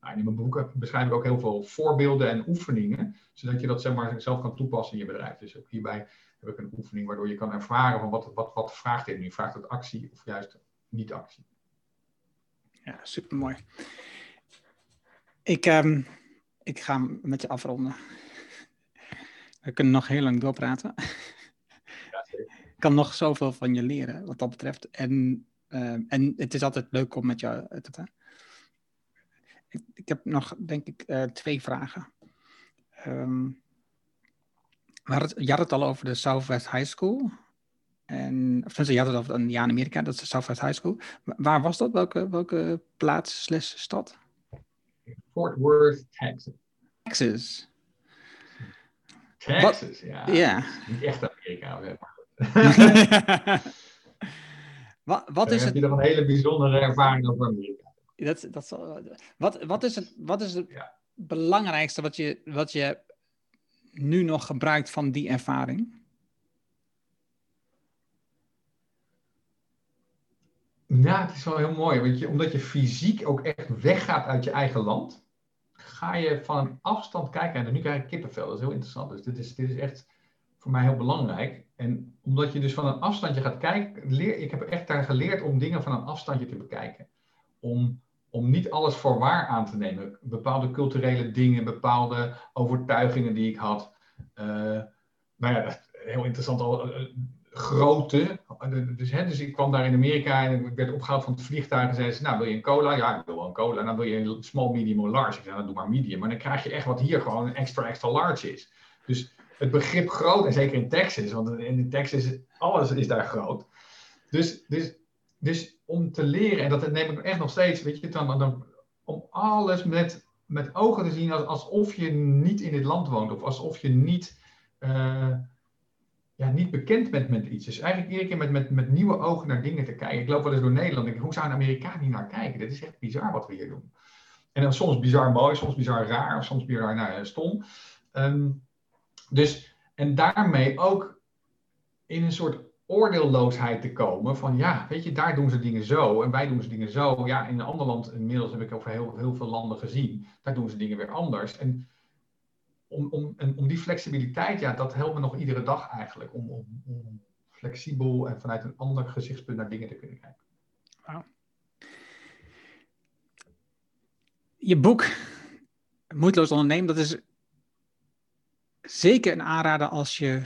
Nou, in mijn boek beschrijf ik ook heel veel voorbeelden en oefeningen, zodat je dat zeg maar, zelf kan toepassen in je bedrijf. Dus ook hierbij heb ik een oefening waardoor je kan ervaren van wat, wat, wat vraagt dit nu? Vraagt het actie of juist niet actie? Ja, super mooi. Ik, um, ik ga met je afronden. We kunnen nog heel lang doorpraten. Ja, ik kan nog zoveel van je leren wat dat betreft. En, uh, en het is altijd leuk om met jou te praten. Ik, ik, heb nog, denk ik, uh, twee vragen. Um, je had het al over de Southwest High School. En, of je had het over ja, in Amerika, dat is de Southwest High School. Waar was dat? Welke, welke plaats slash stad? Fort Worth, Texas. Texas. Texas, ja. Ja. Niet echt Amerika, maar wat, wat is heb het? je nog een hele bijzondere ervaring over Amerika. Dat, dat zal, wat, wat is het, wat is het ja. belangrijkste wat je, wat je nu nog gebruikt van die ervaring? Ja, het is wel heel mooi. Weet je, omdat je fysiek ook echt weggaat uit je eigen land, ga je van een afstand kijken. En nu krijg ik kippenvel, dat is heel interessant. Dus dit is, dit is echt voor mij heel belangrijk. En omdat je dus van een afstandje gaat kijken, leer, ik heb echt daar geleerd om dingen van een afstandje te bekijken. Om, om niet alles voor waar aan te nemen. Bepaalde culturele dingen, bepaalde overtuigingen die ik had. Uh, nou ja, heel interessant al grootte. Dus, hè, dus ik kwam daar in Amerika en ik werd opgehaald van het vliegtuig en zei ze, nou wil je een cola? Ja, ik wil wel een cola. En dan wil je een small, medium of large. Ik zei, nou doe maar medium. Maar dan krijg je echt wat hier gewoon een extra, extra large is. Dus het begrip groot, en zeker in Texas, want in Texas, alles is daar groot. Dus, dus, dus om te leren, en dat neem ik echt nog steeds, weet je, dan, dan, om alles met, met ogen te zien alsof je niet in dit land woont. Of alsof je niet... Uh, ja, niet bekend bent met iets. Dus eigenlijk iedere keer met, met, met nieuwe ogen naar dingen te kijken. Ik loop wel eens door Nederland en denk, hoe zou een Amerikaan hier naar kijken? Dit is echt bizar wat we hier doen. En dan soms bizar mooi, soms bizar raar, of soms bizar nou, stom. Um, dus, en daarmee ook in een soort oordeelloosheid te komen van ja, weet je, daar doen ze dingen zo en wij doen ze dingen zo. Ja, in een ander land, inmiddels heb ik over heel, heel veel landen gezien, daar doen ze dingen weer anders. En om, om, om die flexibiliteit, ja, dat helpt me nog iedere dag eigenlijk. Om, om, om flexibel en vanuit een ander gezichtspunt naar dingen te kunnen kijken. Je boek, Moeiteloos ondernemen, dat is zeker een aanrader als je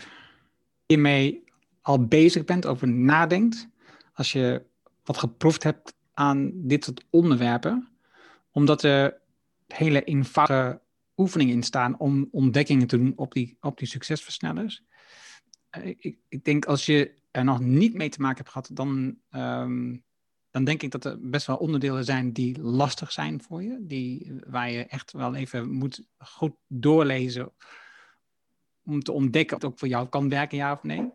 hiermee al bezig bent, over nadenkt. Als je wat geproefd hebt aan dit soort onderwerpen. Omdat er hele eenvoudige oefeningen in staan om ontdekkingen te doen op die, op die succesversnellers. Uh, ik, ik denk als je er nog niet mee te maken hebt gehad, dan, um, dan denk ik dat er best wel onderdelen zijn die lastig zijn voor je. Die, waar je echt wel even moet goed doorlezen om te ontdekken of het ook voor jou kan werken, ja of nee.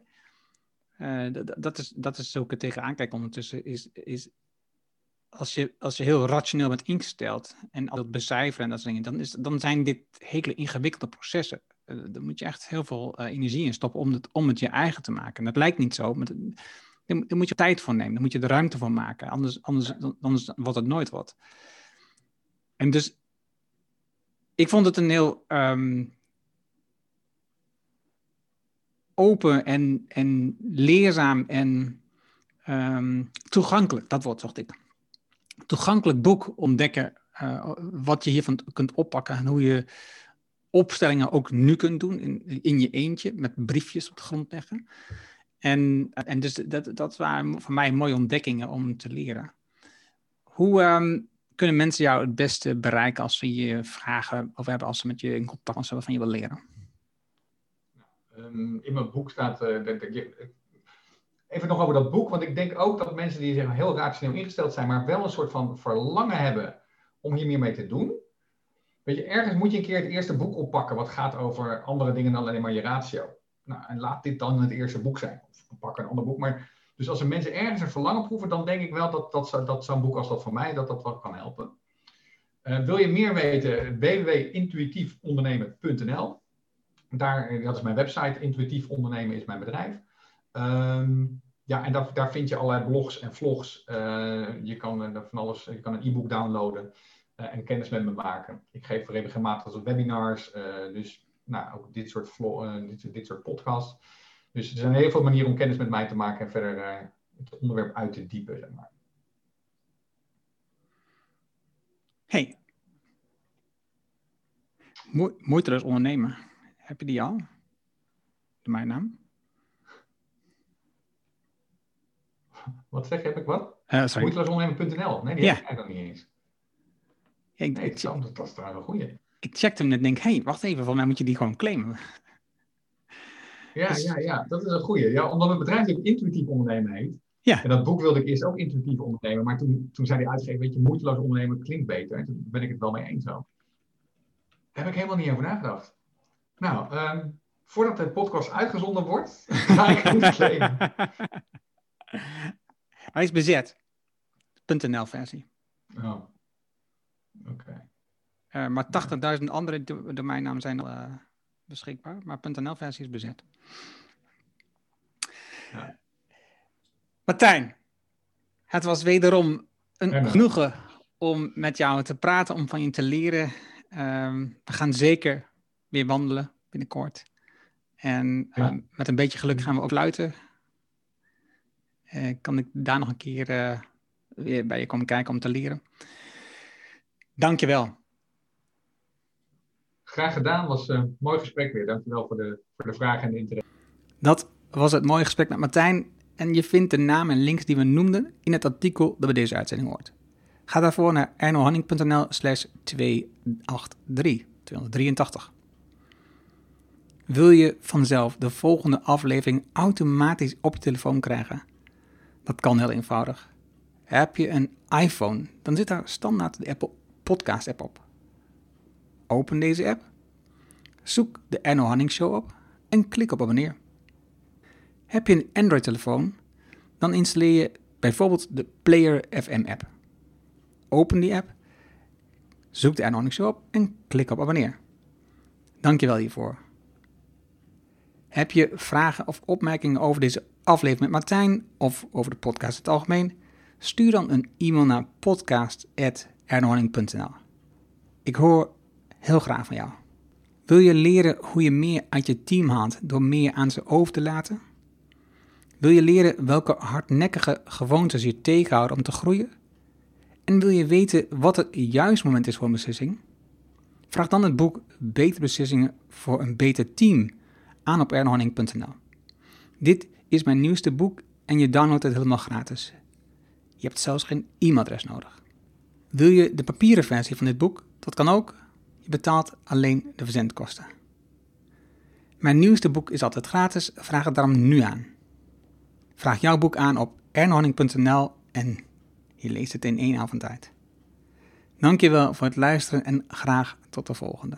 Uh, dat, is, dat is er tegenaan kijk ondertussen. Is, is als, je, als je heel rationeel bent ingesteld en al dat becijferen en dat soort dingen, dan, is, dan zijn dit hele ingewikkelde processen. Uh, daar moet je echt heel veel uh, energie in stoppen om het, om het je eigen te maken. En dat lijkt niet zo, maar daar moet je tijd voor nemen. Daar moet je de ruimte voor maken. Anders, anders, anders wordt het nooit wat. En dus, ik vond het een heel um, open en, en leerzaam en um, toegankelijk, dat woord zocht ik. Toegankelijk boek ontdekken uh, wat je hiervan kunt oppakken en hoe je opstellingen ook nu kunt doen in, in je eentje met briefjes op de grond leggen. En, en dus dat, dat waren voor mij mooie ontdekkingen om te leren. Hoe um, kunnen mensen jou het beste bereiken als ze je vragen of hebben als ze met je in contact zijn van je willen leren? Um, in mijn boek staat, uh, dat, even nog over dat boek, want ik denk ook dat mensen die zeg, heel rationeel ingesteld zijn, maar wel een soort van verlangen hebben om hier meer mee te doen. Weet je, ergens moet je een keer het eerste boek oppakken wat gaat over andere dingen dan alleen maar je ratio. Nou, en laat dit dan het eerste boek zijn. Of pak een ander boek. Maar, dus als er mensen ergens een verlangen proeven, dan denk ik wel dat, dat, dat zo'n boek als dat van mij, dat dat wel kan helpen. Uh, wil je meer weten? www.intuïtiefondernemen.nl daar, Dat is mijn website. Intuïtief ondernemen is mijn bedrijf. Um, ja, en daar, daar vind je allerlei blogs en vlogs. Uh, je kan uh, van alles, je kan een e-book downloaden en kennis met me maken. Ik geef regelmatig webinars. dus nou, ook dit soort, uh, dit, soort podcasts. Dus er zijn heel veel manieren om kennis met mij te maken en verder het onderwerp uit te diepen, zeg maar. Hey, Mo moeiteloos ondernemen. Heb je die al? De mijn naam? Wat zeg? Heb ik wat? Uh. Nee, die yeah. heb ik nog niet eens. Ja, ik, nee, dat, dat is trouwens een goeie ik checkte hem en denk, hé, hey, wacht even, volgens mij moet je die gewoon claimen. Ja, dus... ja, ja, dat is een goeie. Ja, omdat het bedrijf natuurlijk intuïtief ondernemen heet. Ja. En dat boek wilde ik eerst ook intuïtief ondernemen, maar toen, toen zei die uitgever, weet je, moeiteloos ondernemen klinkt beter. En toen ben ik het wel mee eens ook. Daar heb ik helemaal niet over nagedacht. Nou, um, voordat de podcast uitgezonden wordt, ga ik het claimen. Hij is bezet. .nl versie. Oh. Oké. Uh, maar 80.000 andere domeinnamen zijn al uh, beschikbaar, maar .nl-versie is bezet. Ja. Martijn, het was wederom een genoegen om met jou te praten, om van je te leren. Um, we gaan zeker weer wandelen binnenkort. En ja. um, met een beetje geluk gaan we ook luiten. Uh, kan ik daar nog een keer weer bij je komen kijken om te leren. Dankjewel. Graag gedaan, was een mooi gesprek weer. Dankjewel voor de, voor de vragen en de interesse. Dat was het mooie gesprek met Martijn. En je vindt de naam en links die we noemden in het artikel dat bij deze uitzending hoort. Ga daarvoor naar ernohanning.nl slash 283, 283. Wil je vanzelf de volgende aflevering automatisch op je telefoon krijgen? Dat kan heel eenvoudig. Heb je een iPhone, dan zit daar standaard de Apple Podcast app op. Open deze app, zoek de Erno Hanning Show op en klik op abonneer. Heb je een Android-telefoon, dan installeer je bijvoorbeeld de Player FM app. Open die app, zoek de Erno Hanning Show op en klik op abonneer. Dankjewel hiervoor. Heb je vragen of opmerkingen over deze aflevering met Martijn of over de podcast in het algemeen? Stuur dan een e-mail naar podcast.ernohanning.nl. Ik hoor heel graag van jou. Wil je leren hoe je meer uit je team haalt door meer aan ze over te laten? Wil je leren welke hardnekkige gewoontes je tegenhouden om te groeien? En wil je weten wat het juist moment is voor een beslissing? Vraag dan het boek Betere Beslissingen voor een Beter Team aan op ernohanning.nl. Dit is mijn nieuwste boek en je downloadt het helemaal gratis. Je hebt zelfs geen e-mailadres nodig. Wil je de papieren versie van dit boek? Dat kan ook. Je betaalt alleen de verzendkosten. Mijn nieuwste boek is altijd gratis, vraag het daarom nu aan. Vraag jouw boek aan op ernohanning.nl en Je leest het in één avond uit. Dankjewel voor het luisteren en graag tot de volgende.